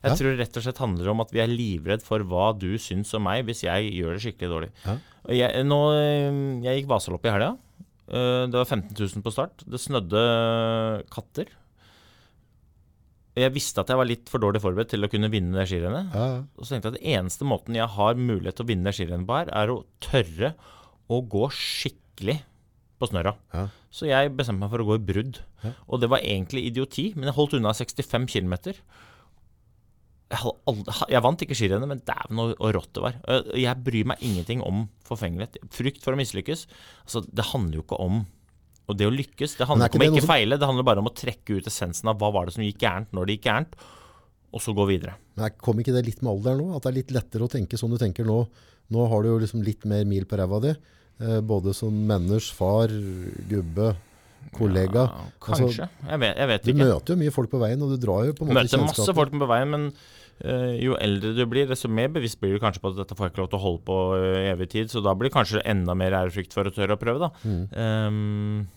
Jeg Ja. tror det rett og slett handler om at vi er livredd for hva du syns om meg hvis jeg gjør det skikkelig dårlig. Ja. Jeg, nå, eh, jeg gikk Vasalopp i helga. Eh, Det var 15 000 på start. Det snødde katter. Jeg visste at jeg var litt for dårlig forberedt til å kunne vinne det skirennet. Ja, ja. Og så tenkte jeg at det eneste måten jeg har mulighet til å vinne det skirennet på her, er å tørre å gå skikkelig på snørra. Ja. Så jeg bestemte meg for å gå i brudd. Og det var egentlig idioti, men jeg holdt unna 65 km. Jeg, jeg vant ikke skirennet, men dæven så rått det var. Jeg bryr meg ingenting om forfengelighet. Frykt for å mislykkes. Altså, det handler jo ikke om Og det å lykkes, det er handler ikke ikke om å ikke feile. Det handler bare om å trekke ut essensen av hva var det som gikk gærent, når det gikk gærent, og så gå videre. Men kom ikke det litt med alderen nå? At det er litt lettere å tenke sånn du tenker nå? Nå har du jo liksom litt mer mil på ræva di. Eh, både som menners, far, gubbe, kollega. Ja, kanskje. jeg, vet, jeg vet Du møter jo mye folk på veien, og du drar jo på en måte Møter masse folk på veien, men uh, jo eldre du blir, desto mer bevisst blir du kanskje på at dette får jeg ikke lov til å holde på uh, evig tid, så da blir det kanskje enda mer ærefrykt for å tørre å prøve, da. Mm. Men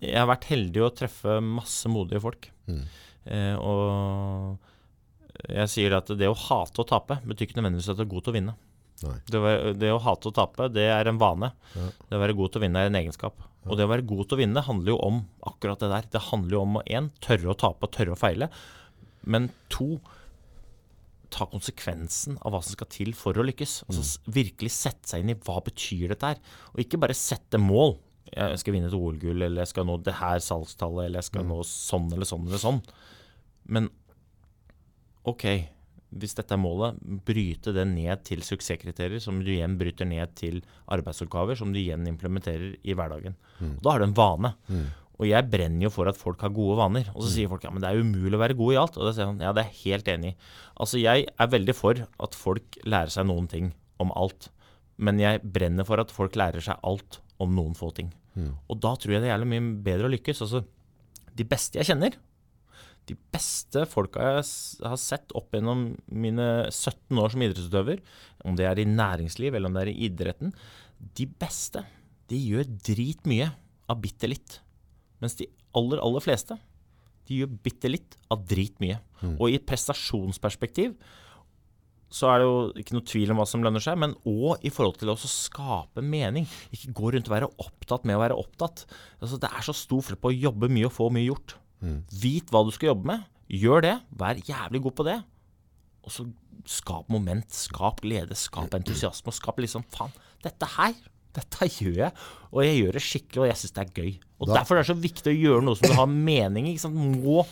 jeg har vært heldig å treffe masse modige folk. Mm. Eh, og jeg sier at det å hate å tape betyr ikke nødvendigvis at du er god til å vinne. Det, det å hate å tape, det er en vane. Ja. Det å være god til å vinne er en egenskap. Og det å være god til å vinne handler jo om akkurat det der. Det handler jo om å én, tørre å tape og tørre å feile. Men to, ta konsekvensen av hva som skal til for å lykkes. Altså mm. virkelig sette seg inn i hva betyr dette her. Og ikke bare sette mål. Jeg skal vinne et OL-gull, eller jeg skal nå det her salgstallet, eller jeg skal nå sånn eller sånn eller sånn. Men ok, hvis dette er målet, bryte det ned til suksesskriterier, som du igjen bryter ned til arbeidsoppgaver, som du igjen implementerer i hverdagen. Og da har du en vane. Og jeg brenner jo for at folk har gode vaner. Og så sier folk ja, men det er umulig å være god i alt. Og da sier han ja, det er jeg helt enig i. Altså jeg er veldig for at folk lærer seg noen ting om alt. Men jeg brenner for at folk lærer seg alt om noen få ting. Og da tror jeg det er jævlig mye bedre å lykkes. Altså, de beste jeg kjenner, de beste folka jeg har sett opp gjennom mine 17 år som idrettsutøver, om det er i næringsliv eller om det er i idretten, de beste, de gjør dritmye av bitte litt. Mens de aller, aller fleste, de gjør bitte litt av dritmye. Og i et prestasjonsperspektiv så er det jo ikke noe tvil om hva som lønner seg, men òg i forhold til å skape mening. Ikke gå rundt og være opptatt med å være opptatt. Altså, det er så stor forskjell på å jobbe mye og få mye gjort. Vit hva du skal jobbe med. Gjør det. Vær jævlig god på det. Og så skap moment, skap glede, skap entusiasme. Og skap liksom Faen, dette her, dette gjør jeg. Og jeg gjør det skikkelig, og jeg syns det er gøy. Og Da- Derfor er det så viktig å gjøre noe som du har mening i. Må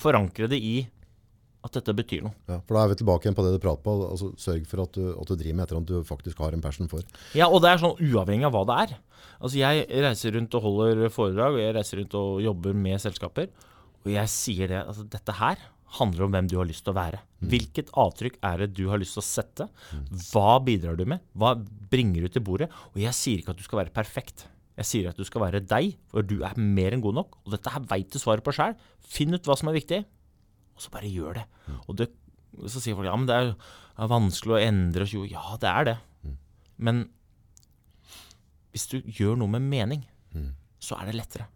forankre det i at dette betyr noe. Ja, for da er vi tilbake igjen på det du prater på. Altså, sørg for at du, at du driver med et eller annet du faktisk har en passion for. Ja, og det er sånn uavhengig av hva det er. Altså Jeg reiser rundt og holder foredrag, og jeg reiser rundt og jobber med selskaper. Og jeg sier det, altså dette her handler om hvem du har lyst til å være. Hvilket avtrykk er det du har lyst til å sette? Hva bidrar du med? Hva bringer du til bordet? Og jeg sier ikke at du skal være perfekt. Jeg sier at du skal være deg, for du er mer enn god nok. Og dette her veit du svaret på sjæl. Finn ut hva som er viktig, og så bare gjør det. Og det, så sier folk ja, men det er, er vanskelig å endre. tjo. Ja, det er det. Men hvis du gjør noe med mening, så er det lettere.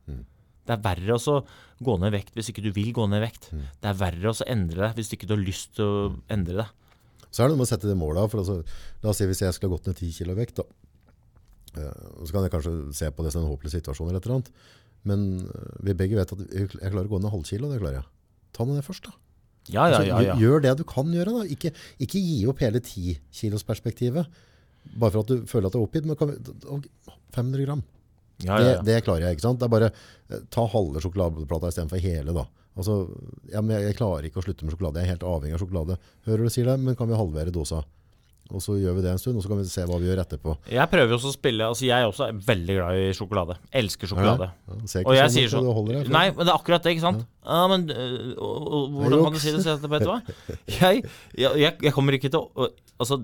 Det er verre å gå ned i vekt hvis ikke du vil gå ned i vekt. Det er verre å endre deg hvis ikke du har lyst til å endre deg. Så er det noe med å sette det målet. For altså, la oss si hvis jeg skulle ha gått ned 10 kilo vekt, da. Eh, Så kan jeg kanskje se på det som en håpløs situasjon eller et eller annet. Men eh, vi begge vet at jeg klarer å gå ned halv kilo, det klarer jeg. Ta det ned først, da. Ja, ja, Altså, ja. ja. gjør- Gjør det du kan gjøre, da. Ikke, ikke gi opp hele 10 kilos perspektivet. Bare for at du føler at du er oppgitt. Men kan vi, 500 gram. ja, ja, Det, ja. det klarer jeg, ikke sant? Det er bare eh, ta halve sjokoladeplata istedenfor hele, da. Altså, ja, men jeg, jeg klarer ikke å slutte med sjokolade. Jeg er helt avhengig av sjokolade. Hører du sier det, men kan vi halvere dosa? Og så gjør vi det en stund, og så kan vi se hva vi gjør etterpå. Jeg prøver jo også å spille Altså, jeg også er veldig glad i sjokolade. Elsker sjokolade. Ja, ja. ser ikke Og jeg sånn sier sånn holder Nei, men det er akkurat det, ikke sant? Ja, men øh, og, og, Hvordan kan du si det? Vet du hva? Jeg, jeg, jeg, kommer ikke til å Altså,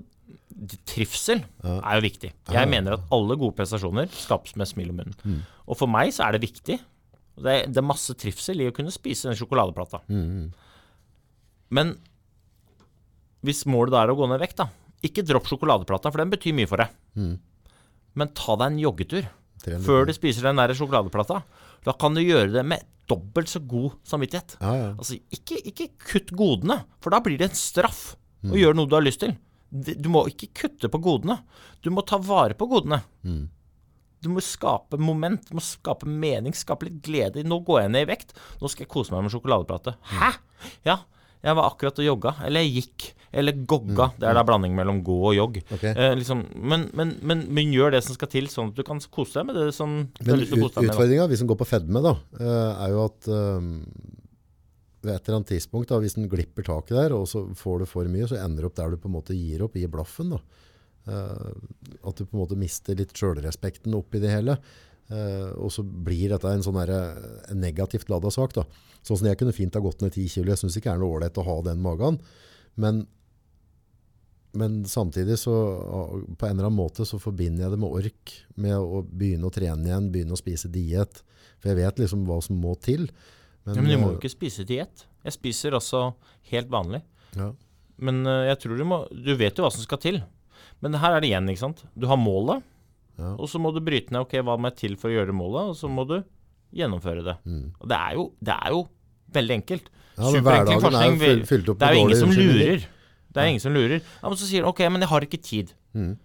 trivsel er jo viktig. Jeg mener at alle gode prestasjoner skapes med smil om munnen. Mm. Og for meg så er det viktig. Det er, det er masse trivsel i å kunne spise den sjokoladeplata. Mm, Men hvis målet er å gå ned i vekt, da Ikke dropp sjokoladeplata, for den betyr mye for deg. Mm. Men ta deg en joggetur før du spiser den der sjokoladeplata. Da kan du gjøre det med dobbelt så god samvittighet. Ja, ja. Altså, ikke, ikke kutt godene, for da blir det en straff Mm. å gjøre noe du har lyst til. Du må ikke kutte på godene. Du må ta vare på godene. Mm. Du må skape moment, du må skape mening, skape litt glede. Nå går jeg ned i vekt, nå skal jeg kose meg med sjokoladeplate. Hæ? Ja, jeg var akkurat og jogga. Eller jeg gikk. Eller gogga. Det er da blanding mellom gå og jogg. Okay. Eh, liksom, men, men, men, men gjør det som skal til, sånn at du kan kose deg med det som du har lyst til å kose deg med. utfordringa, vi som går på fedme, da, eh, er jo at um, ved et eller annet tidspunkt, da, hvis den glipper taket der, og så får du for mye, så ender du opp der du på en måte gir opp, gir blaffen. da. Uh, at du på en måte mister litt sjølrespekten oppi det hele. Uh, og så blir dette en sånn der, en negativt lada sak. da. Sånn som jeg kunne fint ha gått ned 10 kilo. Jeg syns ikke det er noe ålreit å ha den magen. Men, men samtidig så på en eller annen måte så forbinder jeg det med ork. Med å begynne å trene igjen, begynne å spise diett. For jeg vet liksom hva som må til. Ja, men du må jo eh, ikke spise diett. Jeg spiser også helt vanlig. ja. Men eh, jeg tror du må Du vet jo hva som skal til. Men her er det igjen, ikke sant. Du har målet, Ja. og så må du bryte ned ok, hva må jeg til for å gjøre målet, og så må du gjennomføre det. Mm. Og det er jo, det er jo veldig enkelt. Ja, men hverdagen er jo fylt opp Det med dårlige unnskyldninger. Det er ingen som lurer. Ja, men så sier du ok, men jeg har ikke tid. Mm.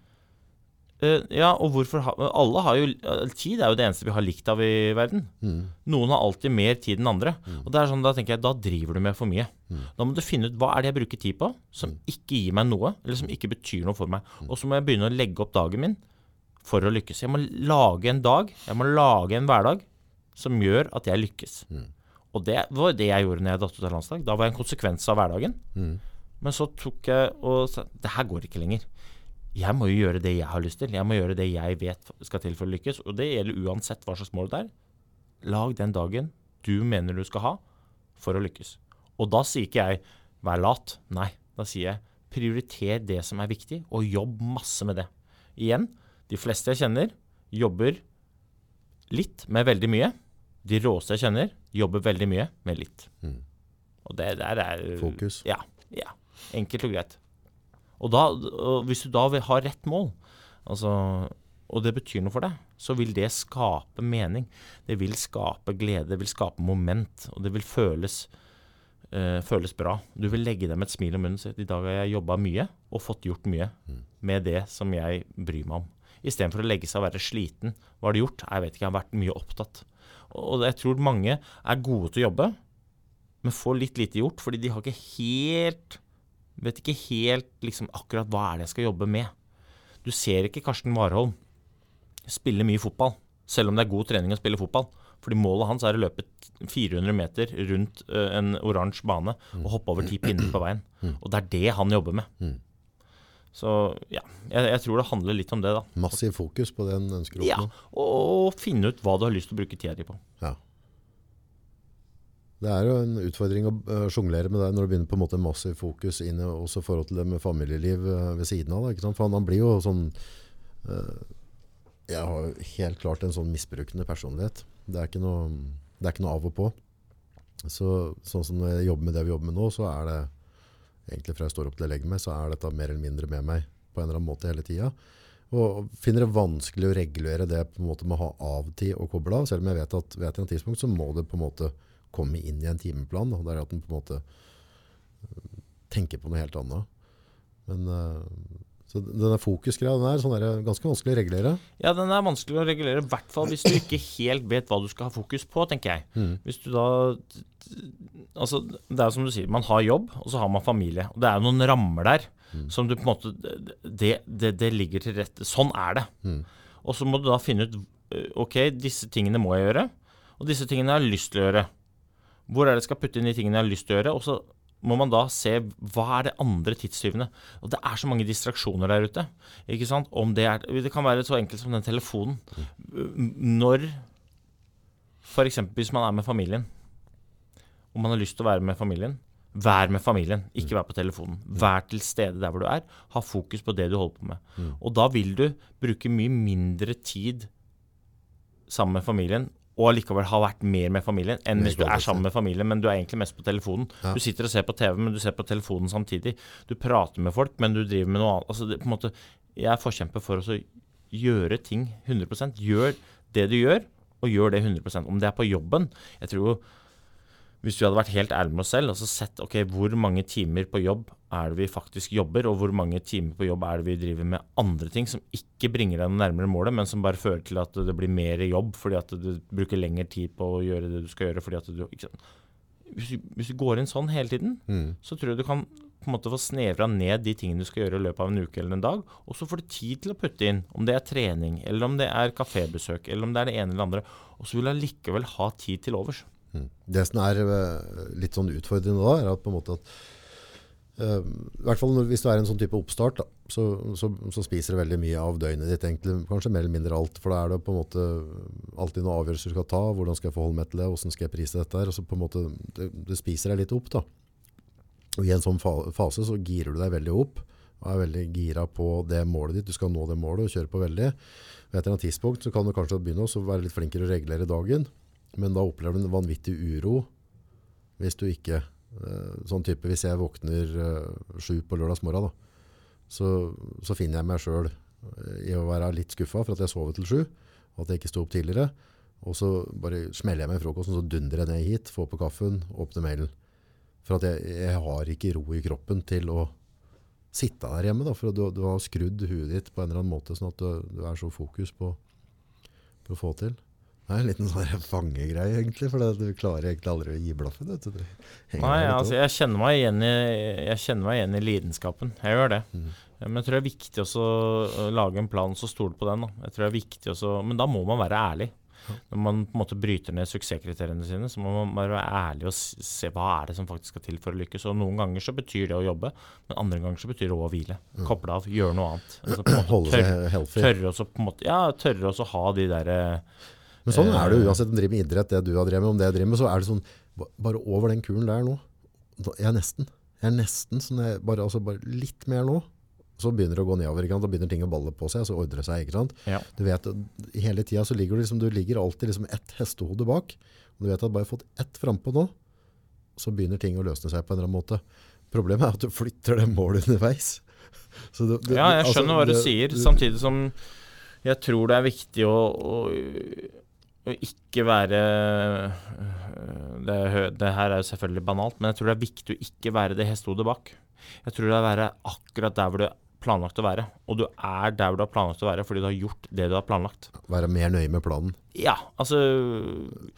Uh, ja, og hvorfor ha, Alle har jo Tid er jo det eneste vi har likt av i verden. Mm. Noen har alltid mer tid enn andre. Og det er sånn, Da tenker jeg, da driver du med for mye. Da må du finne ut hva er det jeg bruker tid på som ikke gir meg noe, eller som ikke betyr noe for meg. Og så må jeg begynne å legge opp dagen min for å lykkes. Jeg må lage en dag, jeg må lage en hverdag som gjør at jeg lykkes. Og det var det jeg gjorde når jeg datt ut av landslag. Da var jeg en konsekvens av hverdagen. Mm. Men så tok jeg og sa det her går ikke lenger. Jeg må jo gjøre det jeg har lyst til. Jeg må gjøre det jeg vet skal til for å lykkes. Og det gjelder uansett hva slags mål det er. Lag den dagen du mener du skal ha for å lykkes. Og da sier ikke jeg 'vær lat'. Nei, da sier jeg 'prioriter det som er viktig', og jobb masse med det. Igjen, de fleste jeg kjenner, jobber litt med veldig mye. De råeste jeg kjenner, jobber veldig mye med litt. Mm. Og det der er Fokus. Ja. ja. Enkelt og greit. Og, da, og hvis du da vil ha rett mål, altså, og det betyr noe for deg, så vil det skape mening. Det vil skape glede, det vil skape moment, og det vil føles, eh, føles bra. Du vil legge dem et smil om munnen og at i dag har jeg jobba mye og fått gjort mye med det som jeg bryr meg om. Istedenfor å legge seg og være sliten. Hva har du gjort? Jeg vet ikke, jeg har vært mye opptatt. Og jeg tror mange er gode til å jobbe, men får litt lite gjort fordi de har ikke helt Vet ikke helt liksom, akkurat hva er det jeg skal jobbe med. Du ser ikke Karsten Warholm spille mye fotball, selv om det er god trening å spille fotball. Fordi målet hans er å løpe 400 meter rundt en oransje bane og hoppe over ti pinner på veien. Og det er det han jobber med. Så ja, jeg, jeg tror det handler litt om det, da. Massiv fokus på det en ønsker å Ja, oppnå. og, og finne ut hva du har lyst til å bruke tida di på. Ja. Det er jo en utfordring å øh, sjonglere med deg når du begynner på en måte massiv fokus inn også i forhold til det med familieliv øh, ved siden av. Da? For han, han blir jo sånn øh, Jeg har jo helt klart en sånn misbrukende personlighet. Det er ikke noe, det er ikke noe av og på. Så, sånn som når jeg jobber med det vi jobber med nå, så er det egentlig fra jeg står opp til jeg legger meg, så er dette mer eller mindre med meg på en eller annen måte hele tida. Og finner det vanskelig å regulere det på en måte med å ha av-tid og koble av, selv om jeg vet at ved et eller annet tidspunkt så må det på en måte komme inn i en timeplan. Da. Er at en på en måte øh, tenker på noe helt annet. Men øh, så denne fokusgreia den er sånn der, ganske vanskelig å regulere. Ja, den er vanskelig å regulere, i hvert fall hvis du ikke helt vet hva du skal ha fokus på, tenker jeg. Mm. Hvis du da Altså, det er som du sier, man har jobb, og så har man familie. Og det er noen rammer der som du på en måte det, det, det ligger til rette. Sånn er det. Mm. Og så må du da finne ut øh, Ok, disse tingene må jeg gjøre, og disse tingene jeg har jeg lyst til å gjøre. Hvor er det jeg skal putte inn de tingene jeg har lyst til å gjøre? Og så må man da se hva er det andre tidstyvene. Og det er så mange distraksjoner der ute. Ikke sant? Om det, er, det kan være så enkelt som den telefonen. Når F.eks. hvis man er med familien, og man har lyst til å være med familien. Vær med familien, ikke vær på telefonen. Vær til stede der hvor du er. Ha fokus på det du holder på med. Og da vil du bruke mye mindre tid sammen med familien, og allikevel ha vært mer med familien enn hvis du er sammen med familien, men du er egentlig mest på telefonen. Ja. Du sitter og ser på TV, men du ser på telefonen samtidig. Du prater med folk, men du driver med noe annet. Altså, det, måte, jeg er forkjemper for å gjøre ting 100% Gjør det du gjør, og gjør det 100% Om det er på jobben Jeg tror jo hvis vi hadde vært helt ærlige med oss selv og så sett ok, hvor mange timer på jobb er det vi faktisk jobber, og hvor mange timer på jobb er det vi driver med andre ting som ikke bringer deg noe nærmere målet, men som bare fører til at det blir mer jobb fordi at du bruker lengre tid på å gjøre det du skal gjøre. fordi at du? Hvis, du, hvis du går inn sånn hele tiden, Mm. så tror jeg du kan på en måte få snevra ned de tingene du skal gjøre i løpet av en uke eller en dag, og så får du tid til å putte inn om det er trening, eller om det er kafébesøk, eller om det er det ene eller det andre, og så vil du allikevel ha tid til overs. Mm. Det som er øh, litt sånn utfordrende da, er at på en måte at Uh, i hvert fall når, hvis du er en sånn type oppstart, da, så, så, så spiser det veldig mye av døgnet ditt, egentlig, kanskje mer eller mindre alt, for da er det på en måte alltid noen avgjørelser du skal ta, hvordan skal jeg forholde meg til det, hvordan skal jeg prise dette her, og så på en måte, det, det spiser deg litt opp da. Og i en sånn fa fase så girer du deg veldig opp, og er veldig gira på det målet ditt, du skal nå det målet og kjøre på veldig. Ved et tidspunkt så kan du kanskje begynne å være litt flinkere å regulere dagen, men da opplever du en vanvittig uro hvis du ikke eh, sånn type hvis jeg våkner eh, sju på lørdagsmorgen så, så finner jeg meg sjøl i å være litt skuffa for at jeg sovet til sju, og at jeg ikke sto opp tidligere. Og så bare smeller jeg meg i frokosten, så dundrer jeg ned hit, får på kaffen, åpner mailen. For at jeg, jeg har ikke ro i kroppen til å sitte der hjemme, da, for du, du har skrudd huet ditt på en eller annen måte, sånn at du, du er så fokus på, på å få til. Det er en liten sånn fangegreie, egentlig, for du klarer egentlig aldri å gi blaffen. Nei, altså jeg kjenner meg igjen i, jeg kjenner meg igjen i lidenskapen. Jeg gjør det. Mm. Men jeg tror det er viktig å lage en plan så stole på den. Da. Jeg tror det er viktig også, Men da må man være ærlig. Når man på en måte bryter ned suksesskriteriene sine, så må man bare være ærlig og se hva er det som faktisk skal til for å lykkes. Og Noen ganger så betyr det å jobbe, men andre ganger så betyr det å hvile. Koble av, gjøre noe annet. Altså, Mm. Tørre, tørre også måte, ja, tørre også ha de derre Men sånn er det uansett om du driver med idrett, det du har drevet med, om det jeg driver med, så er det sånn, bare over den kulen der nå, jeg er nesten, jeg er nesten sånn, jeg, bare, altså bare litt mer nå, så begynner det å gå nedover, ikke sant? da begynner ting å balle på seg, så ordrer det seg, ikke sant? Ja. Du vet, hele tiden så ligger du liksom, du ligger alltid liksom ett hestehode bak, og du vet at bare fått ett frampå nå, så begynner ting å løsne seg på en eller annen måte. Problemet er at du flytter det målet underveis. Så du- du- Ja, jeg altså, skjønner hva du du sier, samtidig som jeg tror det er viktig å, å ikke være øh, det, det her er jo selvfølgelig banalt, men jeg tror det er viktig å ikke være det hestehodet bak. Jeg tror det er å være akkurat der hvor du er planlagt å være. Og du er der hvor du har planlagt å være fordi du har gjort det du har planlagt. Være mer nøye med planen. Ja, altså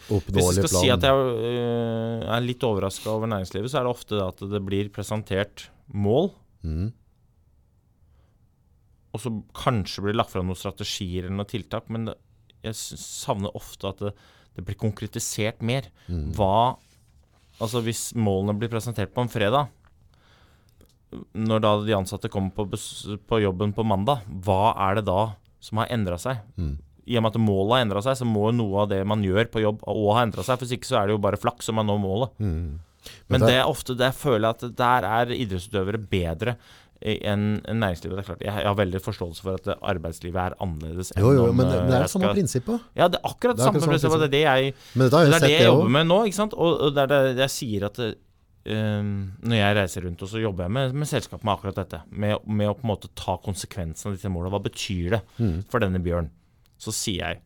Oppnåelig Hvis jeg skal skal si at jeg øh, er litt overraska over næringslivet, så er det ofte at det blir presentert mål Mm. og så kanskje blir det lagt fram noen strategier eller noen tiltak, men det, jeg savner ofte at det, det blir konkretisert mer. Mm. Hva Altså hvis målene blir presentert på en fredag, når da de ansatte kommer på, på jobben på mandag, hva er det da som har endra seg? Mm. I og med at målet har endra seg, så må noe av det man gjør på jobb òg ha endra seg. For ikke så er det jo bare flaks om man når målet. Mm. Men det- det er ofte det jeg føler at der er idrettsutøvere bedre enn enn næringslivet. Det er klart, jeg, har veldig forståelse for at arbeidslivet er annerledes. Jo, jo, men det, det er det samme prinsippet. Ja, det er akkurat Det samme samme prinsippet. Det er det jeg, det jeg er det jeg jobber med nå. ikke sant? Og, og det er det jeg sier at eh, Når jeg reiser rundt, og så jobber jeg med, med selskap med akkurat dette. Med, med å på en måte ta konsekvensen av disse målene. Hva betyr det Mm. for denne bjørn? Så sier jeg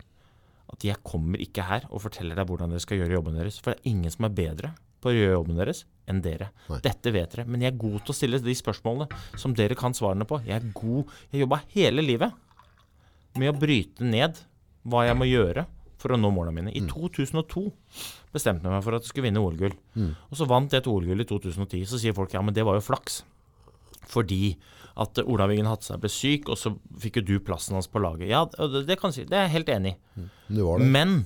at jeg kommer ikke her og forteller deg hvordan dere skal gjøre jobben deres. For det er ingen som er bedre på å gjøre jobben deres enn dere. Nei. Dette vet dere. Men jeg er god til å stille de spørsmålene som dere kan svarene på. Jeg er god Jeg jobba hele livet med å bryte ned hva jeg må gjøre for å nå målene mine. I 2002 bestemte jeg meg for at jeg skulle vinne OL-gull. Mm. Og så vant jeg et OL-gull i 2010. Så sier folk ja, men det var jo flaks. Fordi at Ola Wiggen Hatse ble syk, og så fikk jo du plassen hans på laget. Ja, det, det kan jeg si. Det er jeg helt enig i. Du. Men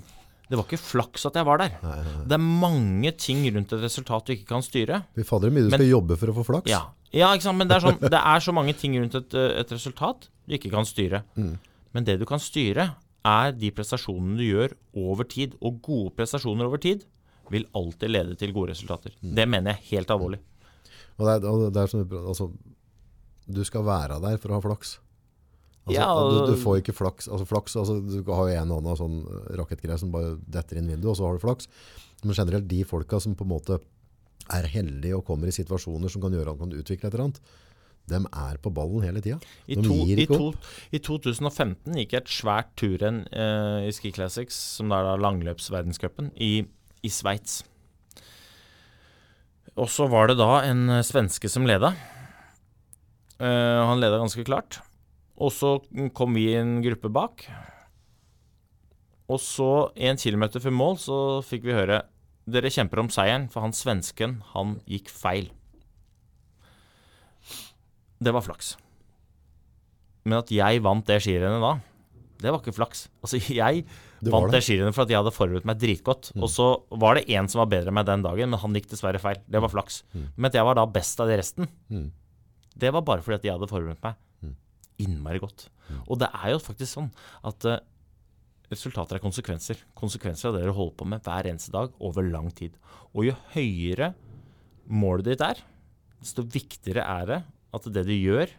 det var ikke flaks at jeg var der. Nei, nei. Det er mange ting rundt et resultat du ikke kan styre. Fy fader, mye du skal jobbe for å få flaks. Ja, ja men det er, sånn, det er så mange ting rundt et, eh, et resultat du ikke kan styre. Mm. Men det du kan styre, er de prestasjonene du gjør over tid. Og gode prestasjoner over tid vil alltid lede til gode resultater. Mm. Det mener jeg helt alvorlig. Og det er, og det er sånn, altså, du skal være der for å ha flaks. Altså, Ja, og- du, du får ikke flaks. Altså, flaks altså, du har jo en hånd annen sånn rakettgreier som bare detter inn vinduet, og så har du flaks. Men generelt de folka som på en måte er heldige og kommer i situasjoner som kan gjøre at man kan utvikle et eller annet, de er på ballen hele tida. I, De to, gir i, ikke to, I 2015 gikk jeg et svært turrenn eh, i Ski Classics, som da er da langløpsverdenscupen, i, i Sveits. Og så var det da en eh, svenske som leda. Eh, han leda ganske klart. Og så kom vi i en gruppe bak. Og så, en kilometer før mål, så fikk vi høre Dere kjemper om seieren, for han svensken, han gikk feil. Det var flaks. Men at jeg vant det skirennet da, det var ikke flaks. Altså, jeg Det vant det. det skirennet for at jeg hadde forberedt meg dritgodt. Og så var det en som var bedre enn meg den dagen, men han gikk dessverre feil. Det var flaks. Men at jeg var da best av de resten, Mm. det var bare fordi at jeg hadde forberedt meg Mm. Innmari godt. Og det er jo faktisk sånn at uh, resultater er konsekvenser. Konsekvenser av det du holder på med hver eneste dag over lang tid. Og jo høyere målet ditt er, desto viktigere er det at det du gjør,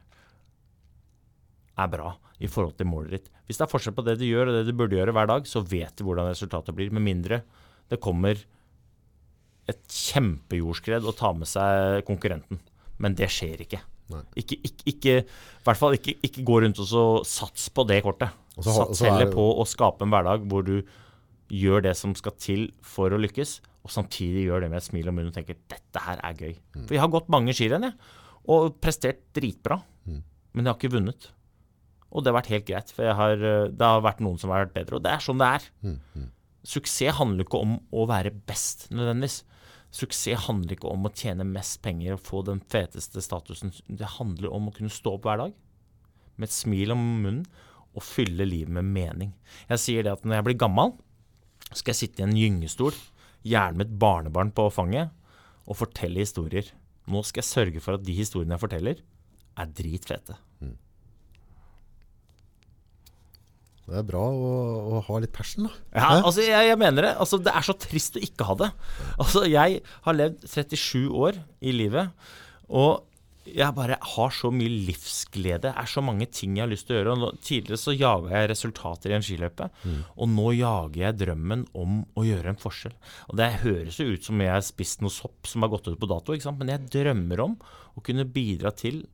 er bra i forhold til målet ditt. Hvis det er forskjell på det du gjør og det du burde gjøre hver dag, så vet du hvordan resultatet blir. Med mindre det kommer et kjempejordskred og tar med seg konkurrenten. Men det skjer ikke. Ikke, ikke, ikke, I hvert fall ikke, ikke gå rundt og så sats på det kortet. Har- Sats er heller på å skape en hverdag hvor du gjør det som skal til for å lykkes, og samtidig gjør det med et smil om munnen og tenker 'dette her er gøy'. Mm. For jeg har gått mange skirenn. Og prestert dritbra. Mm. Men jeg har ikke vunnet. Og det har vært helt greit, for jeg har, eh, det har vært noen som har vært bedre. Og det er sånn det er. Mm, mm. Suksess handler ikke om å være best, nødvendigvis. Suksess handler ikke om å tjene mest penger og få den feteste statusen. Det handler om å kunne stå opp hver dag med et smil om munnen og fylle livet med mening. Jeg sier det at når jeg blir gammel, skal jeg sitte i en gyngestol, gjerne med et barnebarn på fanget, og fortelle historier. Nå skal jeg sørge for at de historiene jeg forteller, er dritfete. Det er bra å, å ha litt passion, da. Ja, altså jeg, jeg mener det. Altså, det er så trist å ikke ha det. Altså, jeg har levd 37 år i livet, og jeg bare har så mye livsglede. Det er så mange ting jeg har lyst til å gjøre. Og nå, tidligere så jaga jeg resultater i en skiløype, og nå jager jeg drømmen om å gjøre en forskjell. Og Det høres jo ut som jeg har spist noe sopp som har gått ut på dato, men jeg drømmer om å kunne bidra til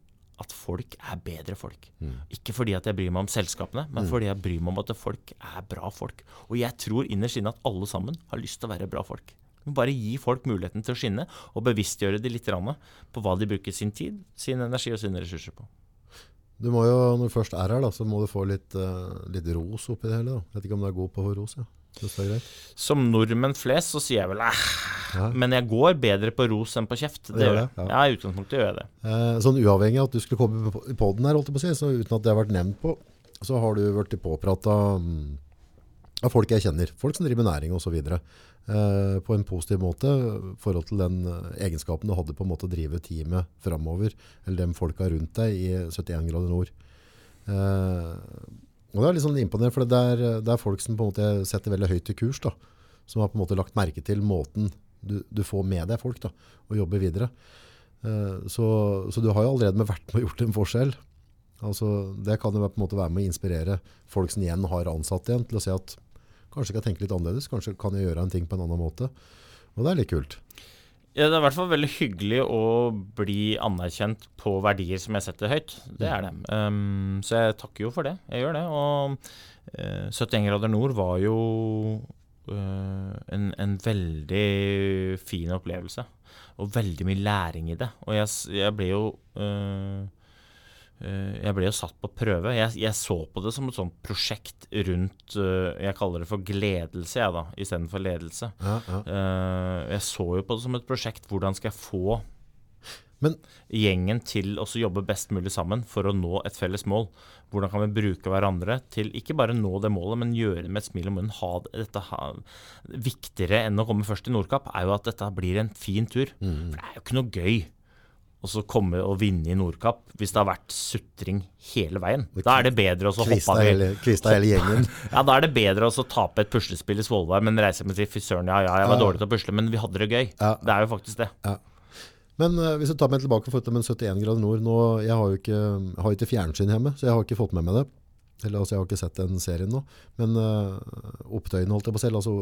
at folk er bedre folk. Ikke fordi at jeg bryr meg om selskapene, men fordi jeg bryr meg om at folk er bra folk. Og jeg tror innerst inne at alle sammen har lyst til å være bra folk. Bare gi folk muligheten til å skinne, og bevisstgjøre de litt på hva de bruker sin tid, sin energi og sine ressurser på. Du må jo, når du først er her, da, så må du få litt, uh, litt ros oppi det hele. da. Vet ikke om du er god på å få ros, ja. Som nordmenn flest så sier jeg vel æh, Ja. men jeg går bedre på ros enn på kjeft. Det Gjør det, ja. Ja, i utgangspunktet gjør jeg det. Eh, sånn uavhengig av at du skulle komme på- i podden her, holdt jeg på å si, så uten at det har vært nevnt på, så har du vært påprata mm, av folk jeg kjenner. Folk som driver med næring osv. Eh, på en positiv måte i forhold til den eh, egenskapen du hadde på en måte å drive teamet framover, eller de folka rundt deg i 71 grader nord. Eh, og det er litt sånn imponerende, for det er, det er folk som på en måte setter veldig høyt i kurs, da, som har på en måte lagt merke til måten du, du får med deg folk da, og jobber videre. Eh, Så, så du har jo allerede vært med og gjort en forskjell. Altså, det kan jo på en måte være med å inspirere folk som igjen har ansatt igjen, til å si at kanskje jeg kan tenke litt annerledes, kanskje kan jeg gjøre en ting på en annen måte. Og det er litt kult. Ja, det er i hvert fall veldig hyggelig å bli anerkjent på verdier som jeg setter høyt. Det er det. Um, så jeg takker jo for det. Jeg gjør det. Og uh, 71 grader nord var jo eh, en, en veldig fin opplevelse. Og veldig mye læring i det. Og jeg, jeg ble jo eh, eh, jeg ble jo satt på prøve. Jeg, jeg så på det som et sånt prosjekt rundt eh, Jeg kaller det for gledelse, jeg, da, istedenfor ledelse. Ja, ja. Uh, jeg så jo på det som et prosjekt. Hvordan skal jeg få Men- gjengen til å jobbe best mulig sammen for å nå et felles mål? Hvordan kan vi bruke hverandre til ikke bare nå det målet, men gjøre det med et smil om munnen? Ha dette ha, viktigere enn å komme først i Nordkapp, er jo at dette blir en fin tur. Mm. For det er jo ikke noe gøy å så komme og vinne i Nordkapp hvis det har vært sutring hele veien. Da er det bedre å så hoppe av hele, hele gjengen. ja, da er det bedre å så tape et puslespill i Svolvær, men reise med til fy søren, ja, ja, jeg var Ja. dårlig til å pusle, men vi hadde det gøy. Ja. Det er jo faktisk det. Men eh, hvis du tar meg tilbake for med 71 grader nord, nå, jeg har jo ikke, har ikke fjernsyn hjemme, så jeg har ikke fått med meg det. Eller altså, jeg har ikke sett den serien nå. Men uh, opptøyene holdt jeg på selv, altså,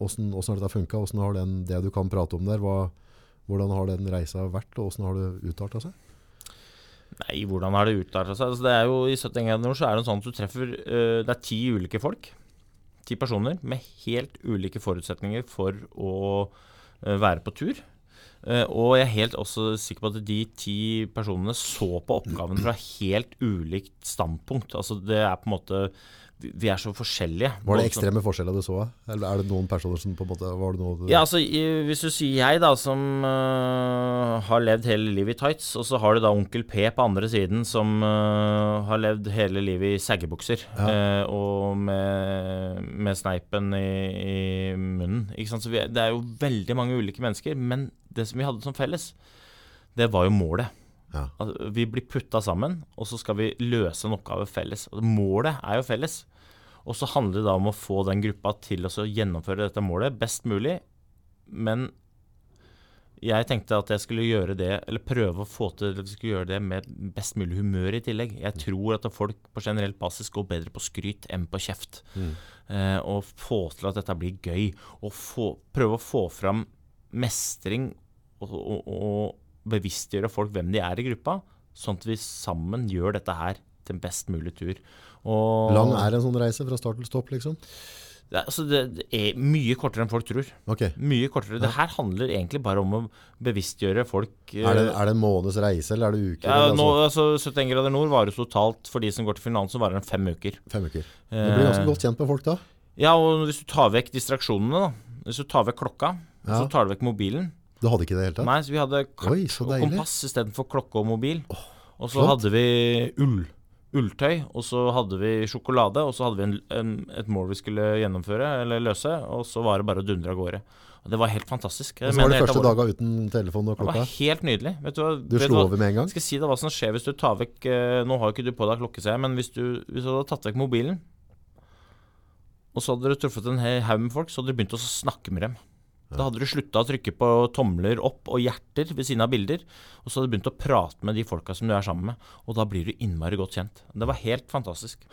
hvordan, hvordan har dette funket? Hvordan har den, det du kan prate om der, hva, hvordan har den reisa vært, og hvordan har det utartet seg? Nei, hvordan har det utarta seg? Altså, det er jo I 71 grader nord så er det sånn at du treffer uh, Det er ti ulike folk. Ti personer med helt ulike forutsetninger for å uh, være på tur. Eh, og jeg er helt også sikker på at de ti personene så på oppgaven fra helt ulikt standpunkt. Altså det er på en måte Vi er så forskjellige. Var det ekstreme forskjeller du så? Eller er det noen personer som på en måte Var det noe du Ja, altså Hvis du sier jeg, da, som uh, har levd hele livet i tights, og så har du da onkel P på andre siden, som uh, har levd hele livet i saggebukser Ja. uh, og med, med sneipen i, i munnen. Ikke sant? Så vi, det er jo veldig mange ulike mennesker, men det som vi hadde som felles, det var jo målet. Ja. Altså, vi blir putta sammen, og så skal vi løse en oppgave felles. Og målet er jo felles. Og så handler det da om å få den gruppa til å gjennomføre dette målet best mulig. Men jeg tenkte at jeg skulle gjøre det, eller prøve å få til at vi skulle gjøre det med best mulig humør i tillegg. Jeg tror at folk på generelt basis går bedre på skryt enn på kjeft. Mm. Eh, og få til at dette blir gøy. Og få, prøve å få fram mestring og, og, og bevisstgjøre folk hvem de er i gruppa, sånn at vi sammen gjør dette her til en best mulig tur. Og Lang er en sånn reise fra start til stopp, liksom? Er, altså det, er mye kortere enn folk tror. Okay. Mye kortere. Det her handler egentlig bare om å bevisstgjøre folk. eh, Er det, er det en måneds reise, eller er det uker? ja, nå, altså, altså 71 grader nord varer totalt for de som går til finalen, så varer den fem uker. fem uker. Du blir ganske Eh, godt kjent med folk da. Ja, og hvis du tar vekk distraksjonene, da. Hvis du tar vekk klokka, Ja. så tar du vekk mobilen. Du hadde ikke det i det hele tatt? Nei, så vi hadde kart Oi, og kompass istedenfor klokke og mobil. og så flott. hadde vi ull. Ulltøy, og så hadde vi sjokolade, og så hadde vi en, en, et mål vi skulle gjennomføre, eller løse, og så var det bare å dundre av gårde. Og det var helt fantastisk. Jeg Og så var det første dager uten telefon og klokka? Det var helt nydelig. Vet du? Du vet slo over med en gang? Jeg skal si deg hva som skjer hvis du tar vekk eh, Nå har jo ikke du på deg klokke, ser jeg, men hvis du, hvis du hadde tatt vekk mobilen, og så hadde du truffet en haug med folk, så hadde du begynt å snakke med dem. Da hadde du slutta å trykke på tomler opp og hjerter ved siden av bilder, og så hadde du begynt å prate med de folka som du er sammen med, og da blir du innmari godt kjent. Det var helt fantastisk.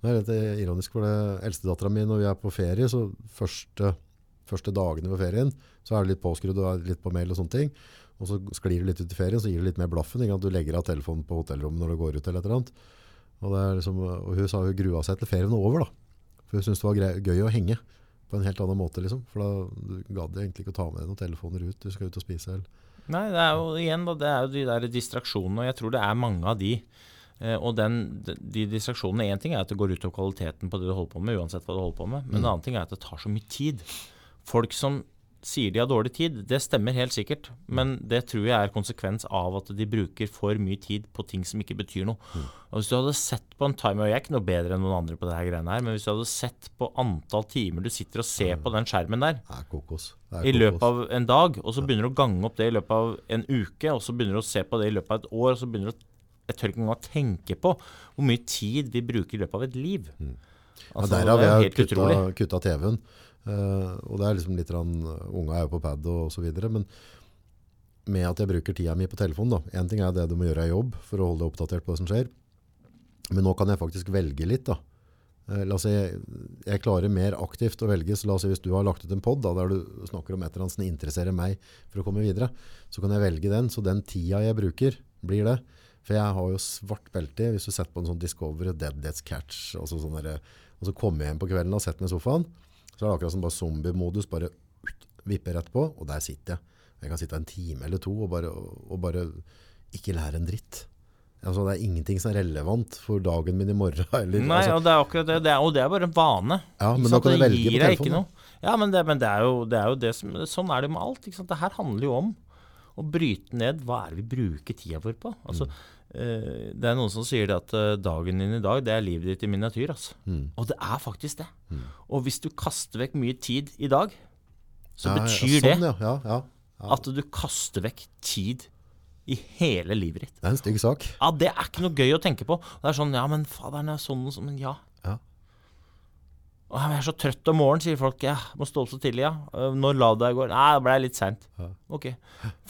Det er litt eh, ironisk, for det eldstedattera mi, når vi er på ferie, så første, første dagene på ferien, så er du litt påskrudd og er litt på mail og sånne ting. Og så sklir du litt ut i ferien, så gir du litt mer blaffen. Ikke? Du legger av telefonen på hotellrommet når du går ut eller et eller annet. Og, liksom, og hun sa hun grua seg til ferien var over, da. For hun syntes det var gøy å henge på en helt annen måte, liksom. For da du jeg egentlig ikke å ta med deg noen telefoner ut. Du skal ut og spise. Eller. Nei, det er jo igjen da, det er jo de der distraksjonene, og jeg tror det er mange av de. Eh, og den, de, distraksjonene, én ting er at det går utover kvaliteten på det du holder på med, uansett hva du holder på med, men en annen ting er at det tar så mye tid. Folk som sier de har dårlig tid, det stemmer helt sikkert, men det tror jeg er konsekvens av at de bruker for mye tid på ting som ikke betyr noe. Og Hvis du hadde sett på en timer, jeg er ikke noe bedre enn noen andre på det her greiene her, men hvis du hadde sett på antall timer du sitter og ser på den skjermen der, er er i løpet av en dag, og så begynner du å gange opp det i løpet av en uke, og så begynner du å se på det i løpet av et år, og så begynner du å Jeg tør ikke engang tenke på hvor mye tid vi bruker i løpet av et liv. Ja, Altså, der har det er vi helt kutta, kutta TV-en. Eh, og det er liksom litt rann, Unga er jo på pad og, osv. så. Men med at jeg bruker tida mi på telefon da. En ting er det du må gjøre i jobb for å holde deg oppdatert på det som skjer. Men nå kan jeg faktisk velge litt. da. Uh, la oss si, jeg klarer mer aktivt å velge. så la oss si Hvis du har lagt ut en pod der du snakker om et eller annet som interesserer meg for å komme videre, så kan jeg velge den. Så den tida jeg bruker, blir det. For jeg har jo svart belte hvis du setter på en sånn Discovery, Dead Death's Catch, altså sånn der, og så kommer jeg hjem på kvelden og setter meg i sofaen, så er det akkurat som bare zombie-modus, bare vipper rett på, og der sitter jeg. Jeg kan sitte en time eller to og bare, og bare ikke lære en dritt. Altså, det er ingenting som er relevant for dagen min i morgen. Eller, Nei, altså, og det er akkurat det. det er, og det er bare en vane. Ja, men da kan jeg velge på telefonen. Ja, men, det, men det, er jo, det er jo det som Sånn er det med alt. Ikke sant? Det her handler jo om å bryte ned hva er det vi bruker tida vår på. Altså, Mm. Eh, det er noen som sier det at eh, dagen din i dag, det er livet ditt i miniatyr. Altså. Mm. Og det er faktisk det. Og hvis du kaster vekk mye tid i dag, så ja, ja, betyr sånn, det ja, ja, ja, ja. at du kaster vekk tid i hele livet ditt. Det er en stygg sak. Ja, det er ikke noe gøy å tenke på. Det er sånn, ja, men faderen er sånn og sånn, men ja. Jeg er så trøtt om morgenen, sier folk. Ja, må stå opp så tidlig, ja. «Øh, Når la du deg i går? Nei, det ble litt seint. Ok.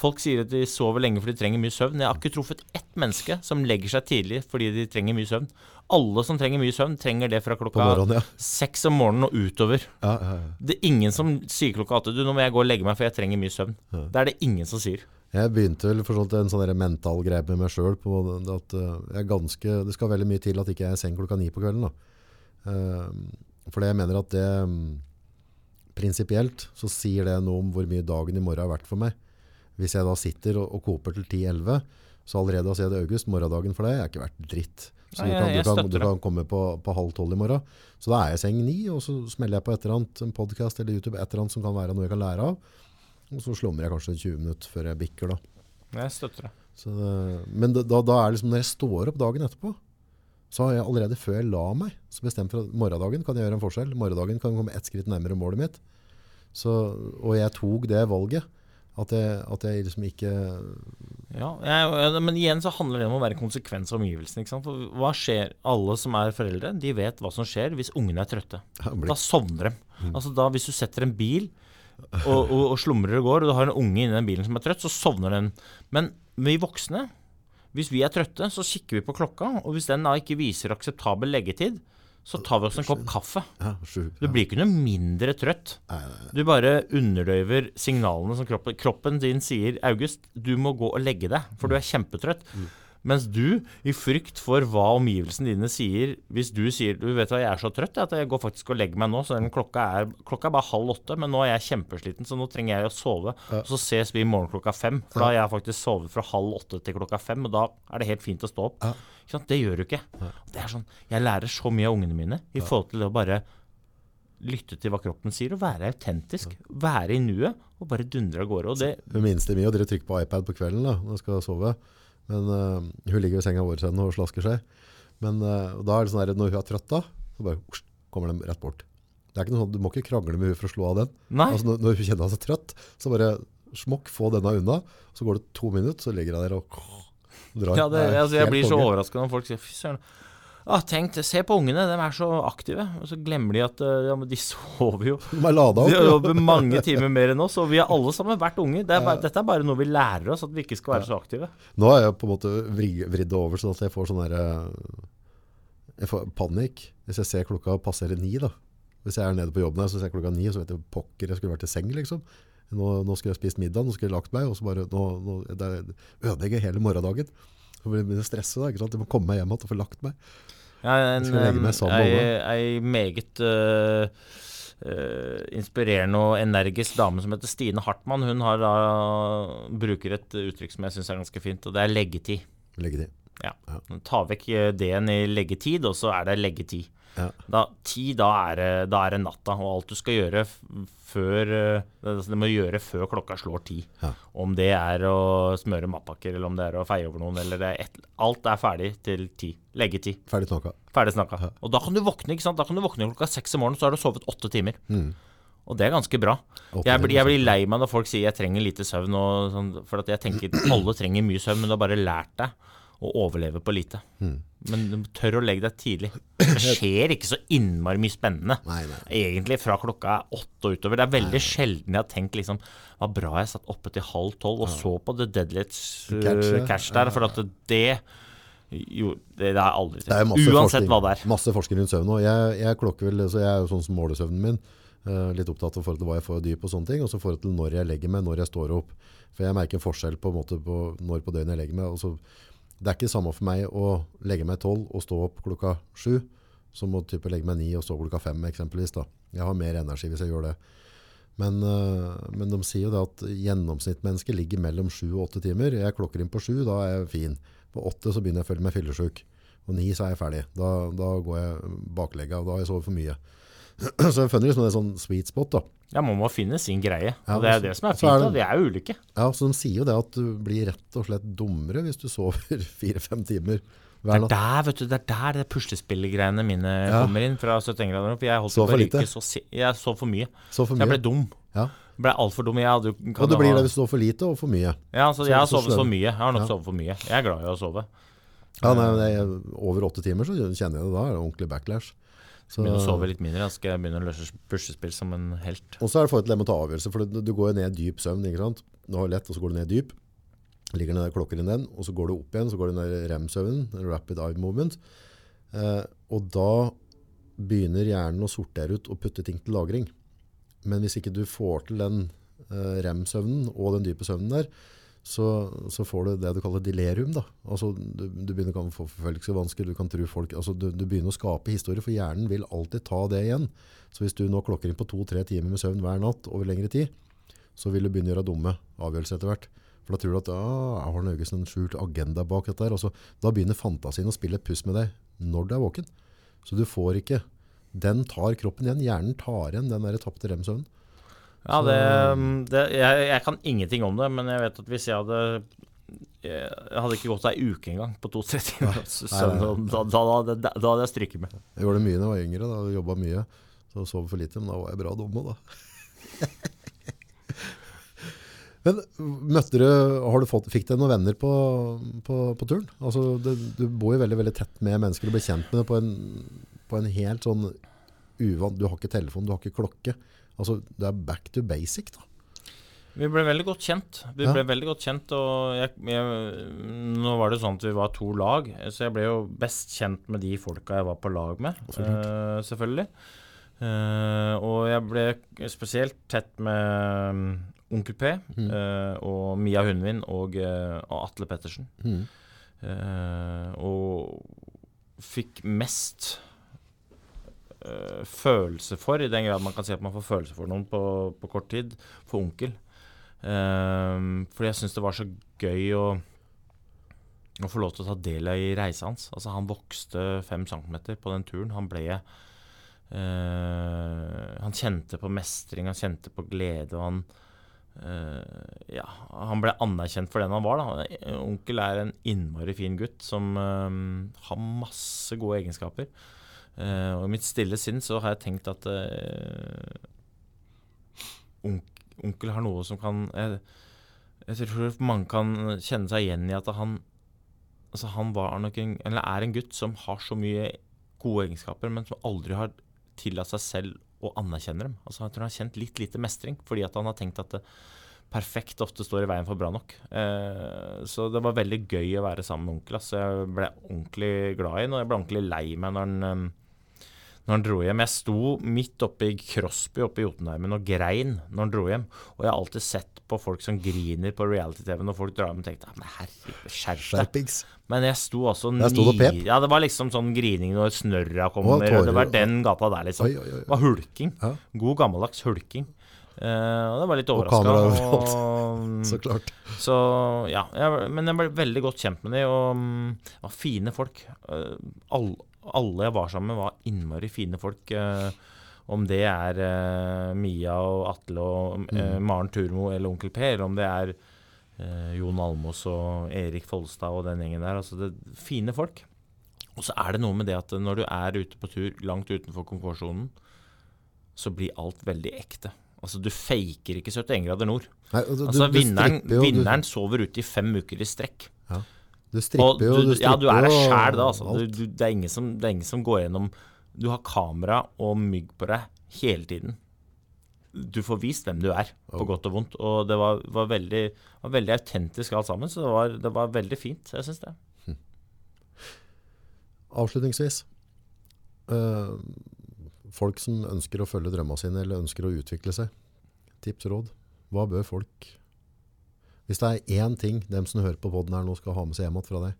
Folk sier at de sover lenge fordi de trenger mye søvn. Jeg har ikke truffet ett menneske som legger seg tidlig fordi de trenger mye søvn. Alle som trenger mye søvn, trenger det fra klokka morgenen, ja. seks om morgenen og utover. Ja, ja, ja. Det er ingen som sier klokka åtte du, nå må jeg gå og legge meg for jeg trenger mye søvn. Det er det ingen som sier. Jeg begynte vel for sånt en sånn mental greie med meg sjøl på at jeg er ganske, det skal veldig mye til at ikke jeg er i seng klokka ni på kvelden. Da. Eh, fordi jeg mener at det mm, prinsipielt så sier det noe om hvor mye dagen i morgen har vært for meg. Hvis jeg da sitter og, og koper til 10-11, så allerede da jeg det august, morgendagen for deg er ikke verdt dritt. Så Nei, du, kan, du, kan, du kan komme på, på halv tolv i morgen. Så da er jeg i seng ni, og så smeller jeg på et eller annet, en podcast eller YouTube, et eller annet som kan være noe jeg kan lære av. Og så slumrer jeg kanskje 20 minutter før jeg bikker da. Jeg støtter det. Så men da, da er det liksom når jeg står opp dagen etterpå, så har jeg allerede før jeg la meg, så bestemt for at morgendagen kan jeg gjøre en forskjell. Morgendagen kan komme ett skritt nærmere målet mitt. Så, og jeg tok det valget. At jeg, at jeg liksom ikke Ja, jeg, men igjen så handler det om å være konsekvens av omgivelsene. For hva skjer? Alle som er foreldre, de vet hva som skjer hvis ungene er trøtte. Da sovner de. Altså da Hvis du setter en bil og, og, og slumrer og går, og du har en unge inni den bilen som er trøtt, så sovner den. Men vi voksne, hvis vi er trøtte, så kikker vi på klokka, og hvis den da ikke viser akseptabel leggetid, så tar vi oss en kopp kaffe. Du blir ikke noe mindre trøtt. Du bare underdøyver signalene som kroppen Kroppen din sier 'August, du må gå og legge deg, for du er kjempetrøtt'. Mens du, i frykt for hva omgivelsene dine sier Hvis du sier Du vet hva, jeg er så trøtt at jeg går faktisk og legger meg nå, så den klokka er, klokka er bare halv åtte, men nå er jeg kjempesliten, så nå trenger jeg å sove. Ja. Og så ses vi i morgen klokka fem, for da har jeg faktisk sovet fra halv åtte til klokka fem, og da er det helt fint å stå opp. Ja. Det gjør du ikke. Det er sånn, Jeg lærer så mye av ungene mine i forhold til det å bare lytte til hva kroppen sier, og være autentisk. Være i nuet, og bare dundre av gårde. Og det Hun minste mye, og dere trykker på iPad på kvelden da, når hun skal sove. Men uh, hun ligger i senga vår og slasker seg. Men uh, da er det sånn at når hun er trøtt da, så bare usk, kommer de rett bort. Det er ikke noe sånn, Du må ikke krangle med hun for å slå av den. Altså, når, når hun kjenner seg trøtt, så bare smokk, få denne unna. Så går det to minutter, så ligger hun der og drar. Ja, det, altså, jeg blir så overraska når folk sier fy søren. Ah, tenk, se på ungene, de er så aktive. Og så glemmer de at eh, ja, de sover jo. De er lada De jobber mange timer mer enn oss, og vi har alle sammen vært unge. Det er bare, Dette er bare noe vi lærer oss, at vi ikke skal være så aktive. Nå har jeg på en måte vridd det over sånn at jeg får sånn der eh, Jeg får panikk hvis jeg ser klokka passere ni da. Hvis jeg er nede på jobben her, så ser jeg klokka ni, og så vet jeg pokker jeg skulle vært i seng liksom. Nå, nå skulle jeg spist middag, nå skulle jeg lagt meg, og så bare, nå, nå det ødelegger hele morgendagen. Så blir jeg sant? Jeg må komme meg hjem igjen og få lagt meg. Er en, med ei, ei meget uh, uh, inspirerende og energisk dame som heter Stine Hartmann. Hun har uh, bruker et uttrykk som jeg syns er ganske fint, og det er leggetid. Leggetid. Ja. Ta vekk eh, D-en i leggetid, og så er det leggetid. Ja. Da, ti, da er, da er det natta, og alt du skal gjøre før eh, det, det må gjøre før klokka slår ti. Ja. Om det er å smøre matpakker, eller om det er å feie over noen, eller det er et, Alt er ferdig til ti. Leggetid. Ferdig snakka. Ferdig snakka. Og da kan du våkne ikke sant? Da kan du våkne klokka seks om morgenen, så har du sovet åtte timer. Mm. Og det er ganske bra. Jeg blir, jeg blir lei meg når folk sier jeg trenger lite søvn, og sånn, for at jeg tenker alle trenger mye søvn, men du har bare lært deg å overleve på lite. Mm. Men du tør å legge deg tidlig. Det skjer ikke så innmari mye spennende. Nei, nei. Egentlig fra klokka er åtte og utover. Det er veldig sjelden jeg har tenkt liksom Hva bra jeg satt oppe til halv tolv og så på The Deadlights uh, Catch, ja. Der, for at det jo, det, det aldri Det er til. masse Uansett forskning, hva det er. Masse forskning rundt søvn. òg. jeg, jeg klokker vel, så jeg er jo sånn som måler søvnen min. Uh, litt opptatt av forhold til hva jeg får dyp og sånne ting. Og så forhold til når jeg legger meg, når jeg står opp. For jeg merker en forskjell på, en måte på når på døgnet jeg legger meg. Og så, det er ikke det samme for meg å legge meg tolv og stå opp klokka sju, som å type legge meg ni og stå klokka fem eksempelvis. Da. Jeg har mer energi hvis jeg gjør det. Men, eh, men de sier jo det at gjennomsnittmennesket ligger mellom sju og åtte timer. Jeg klokker inn på sju, da er jeg fin. På åtte så begynner jeg å føle meg fyllesyk. Og ni så er jeg ferdig. Da, da går jeg baklegga, og da har jeg sovet for mye. så jeg finner liksom en sånn sweet spot. da. Ja, man må finne sin greie. Ja, og det er det som er fint. er det- da. Vi er ulike. Ja, så De sier jo det at du blir rett og slett dummere hvis du sover fire-fem timer Det er der vet du, det er der det puslespillgreiene mine Ja. kommer inn fra 17 grader. For jeg holdt Sov for lite. så Jeg sov for mye. Så for Så jeg ble dum. Ja. Jeg ble altfor dum. Jeg hadde kan Og du blir det hvis du sover for lite og for mye. Ja, så Så- jeg har sovet for mye. Jeg har nok Ja. sovet for mye. Jeg er glad i å sove. Ja, nei, nei, Over åtte timer så kjenner jeg det da. er det ordentlig backlash. Så, Begynner å sove litt mindre. Da skal jeg begynne å løse puslespill som en helt. Og så er det forhold til det med å ta avgjørelser, for du, du går jo ned i dyp søvn. ikke sant? Du har lett, og så går du ned dyp. Ligger den der klokken i den, og så går du opp igjen, så går du ned i REM-søvnen, rapid eye movement. Eh, og da begynner hjernen å sortere ut og putte ting til lagring. Men hvis ikke du får til den eh, REM-søvnen og den dype søvnen der, så, så får du det du kaller delerium. Da. Altså, du, du begynner å få forfølgelsevansker, du kan tro folk, altså, du, du begynner å skape historier, for hjernen vil alltid ta det igjen. Så hvis du nå klokker inn på to-tre timer med søvn hver natt over lengre tid, så vil du begynne å gjøre dumme avgjørelser etter hvert. For da tror du at ah, jeg har Nøgesen en skjult agenda bak dette her. Altså, da begynner fantasien å spille et puss med deg når du er våken. Så du får ikke Den tar kroppen igjen. Hjernen tar igjen den tapte rem-søvnen. Ja, det, det jeg, jeg kan ingenting om det, men jeg vet at hvis jeg hadde Jeg hadde ikke gått ei uke engang på to-tre timer Da, da, da, da, hadde jeg stryket med. Jeg gjorde det mye da jeg var yngre. da, Jobba mye. Så sov for lite, men da var jeg bra dum òg, da. men møtte du, har du fått, Fikk du noen venner på, på, på turen? Altså, det, du bor jo veldig veldig tett med mennesker og blir kjent med det på en, på en helt sånn uvant Du har ikke telefon, du har ikke klokke. Altså, Det er back to basic. da. Vi ble veldig godt kjent. Vi Ja. ble veldig godt kjent, og jeg, jeg, Nå var det sånn at vi var to lag, så jeg ble jo best kjent med de folka jeg var på lag med, uh, selvfølgelig. Uh, og jeg ble spesielt tett med um, Onkel P Mm. uh, og Mia Hundvin og, og Atle Pettersen. Mm. Og fikk mest eh, følelse for, i den grad man kan si at man får følelse for noen på, på kort tid, for onkel. Uh, fordi jeg syns det var så gøy å, å få lov til å ta del i reisa hans. Altså, han vokste fem centimeter på den turen. Han ble uh, Han kjente på mestring, han kjente på glede, og han Uh, ja, han ble anerkjent for den han var. Da. Onkel er en innmari fin gutt som uh, har masse gode egenskaper. Uh, og i mitt stille sinn så har jeg tenkt at onk, onkel har noe som kan jeg, jeg, tror mange kan kjenne seg igjen i at han altså han en, er en gutt som har så mye gode egenskaper, men som aldri har tillatt seg selv å anerkjenne dem. Altså, jeg tror han har kjent litt lite mestring, fordi at han har tenkt at det perfekt ofte står i veien for bra nok. Eh, så det var veldig gøy å være sammen med onkel. Altså. Jeg ble ordentlig glad i ham, og jeg ble ordentlig lei meg når han, eh, når han dro hjem. Jeg sto midt oppe i Crosby oppe i Jotunheimen og grein når han dro hjem. Og jeg har alltid sett på folk som griner på reality-TV når folk drar hjem og tenkte men herregud, skjerp deg. Men jeg sto også sto det. Ja, det var liksom sånn grining når snørra kommer. Å, tårer. det var den gata der, liksom. Oi, oi, oi. Det var hulking. Ja. God gammeldags hulking. Eh, og det var litt Og kamera overalt. Så klart. Så ja, jeg, men jeg ble veldig godt kjent med dem, og mm, var fine folk. Uh, all, alle jeg var sammen med, var innmari fine folk. Uh, om det er Mia og Atle og eh, Mm. Maren Turmo eller Onkel P, eller om det er Jon Almås og Erik Folstad og den gjengen der. Altså det er fine folk. Og så er det noe med det at når du er ute på tur langt utenfor komfortsonen, så blir alt veldig ekte. Altså Du faker ikke 71 grader nord. Nei, du, Altså du, du vinneren, jo, vinneren sover ute i fem uker i strekk. Du, du stripper jo, du, du ja, du er deg sjæl da, altså. Det, er ingen som, det er ingen som går gjennom Du har kamera og mygg på deg hele tiden. Du får vist hvem du er, på godt og vondt. Og det var, var, veldig, var veldig autentisk alt sammen, så det var, det var veldig fint. Jeg syns det. Avslutningsvis. eh, folk som ønsker å følge drømmene sine, eller ønsker å utvikle seg. Tips råd. Hva bør folk Hvis det er én ting dem som hører på podden her nå skal ha med seg hjem igjen fra deg,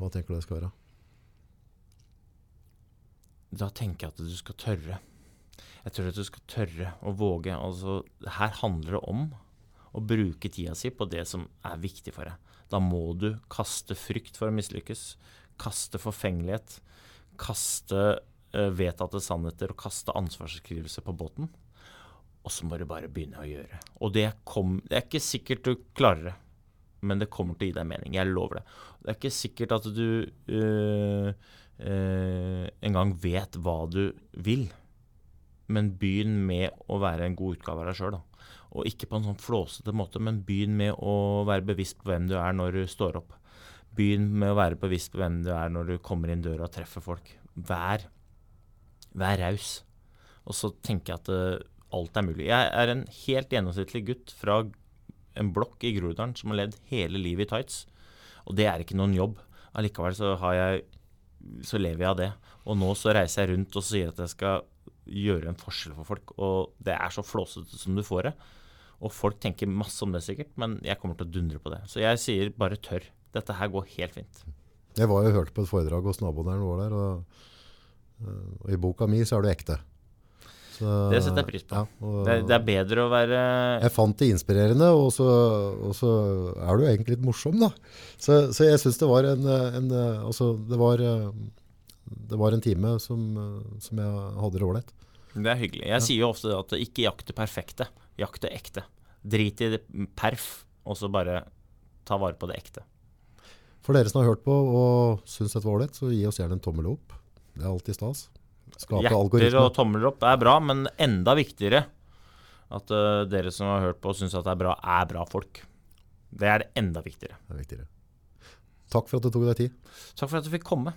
hva tenker du det skal være? Da tenker jeg at du skal tørre. Jeg tror at du skal tørre å våge. Altså, her handler det om å bruke tida si på det som er viktig for deg. Da må du kaste frykt for å mislykkes. Kaste forfengelighet. Kaste vedtatte sannheter og kaste ansvarsskrivelse på båten. Og så må du bare begynne å gjøre. Og det, kom, det er ikke sikkert du klarer det, men det kommer til å gi deg mening. Jeg lover det. Det er ikke sikkert at du øh, øh, engang vet hva du vil. Men begynn med å være en god utgave av deg sjøl. Og ikke på en sånn flåsete måte, men begynn med å være bevisst på hvem du er når du står opp. Begynn med å være bevisst på hvem du er når du kommer inn døra og treffer folk. Vær, vær raus. Og så tenker jeg at uh, alt er mulig. Jeg er en helt gjennomsnittlig gutt fra en blokk i Groruddalen som har levd hele livet i tights. Og det er ikke noen jobb. Allikevel så, har jeg, så lever jeg av det. Og nå så reiser jeg rundt og sier at jeg skal gjøre en forskjell for folk. Og det er så flåsete som du får det. Og folk tenker masse om det sikkert, men jeg kommer til å dundre på det. Så jeg sier bare tørr. Dette her går helt fint. Jeg var jo hørt på et foredrag hos naboen der, var der og, og i boka mi så er du ekte. Så, Det setter jeg pris på. Ja, og, Det, det er bedre å være Jeg fant det inspirerende, og så, og så er du egentlig litt morsom, da. Så, så jeg syns det var en, en Altså, det var, det var en time som, som jeg hadde det ålreit. Det er hyggelig. Jeg sier jo ofte at ikke jakt det perfekte, jakt det ekte. Drit i det perf, og så bare ta vare på det ekte. For dere som har hørt på og syns dette var ålreit, så gi oss gjerne en tommel opp. Det er alltid stas. Skape Hjerter algoritmer. og tomler opp er bra, men enda viktigere at uh, dere som har hørt på og syns at det er bra, er bra folk. Det er det enda viktigere. Det er viktigere. Takk for at du tok deg tid. Takk for at du fikk komme.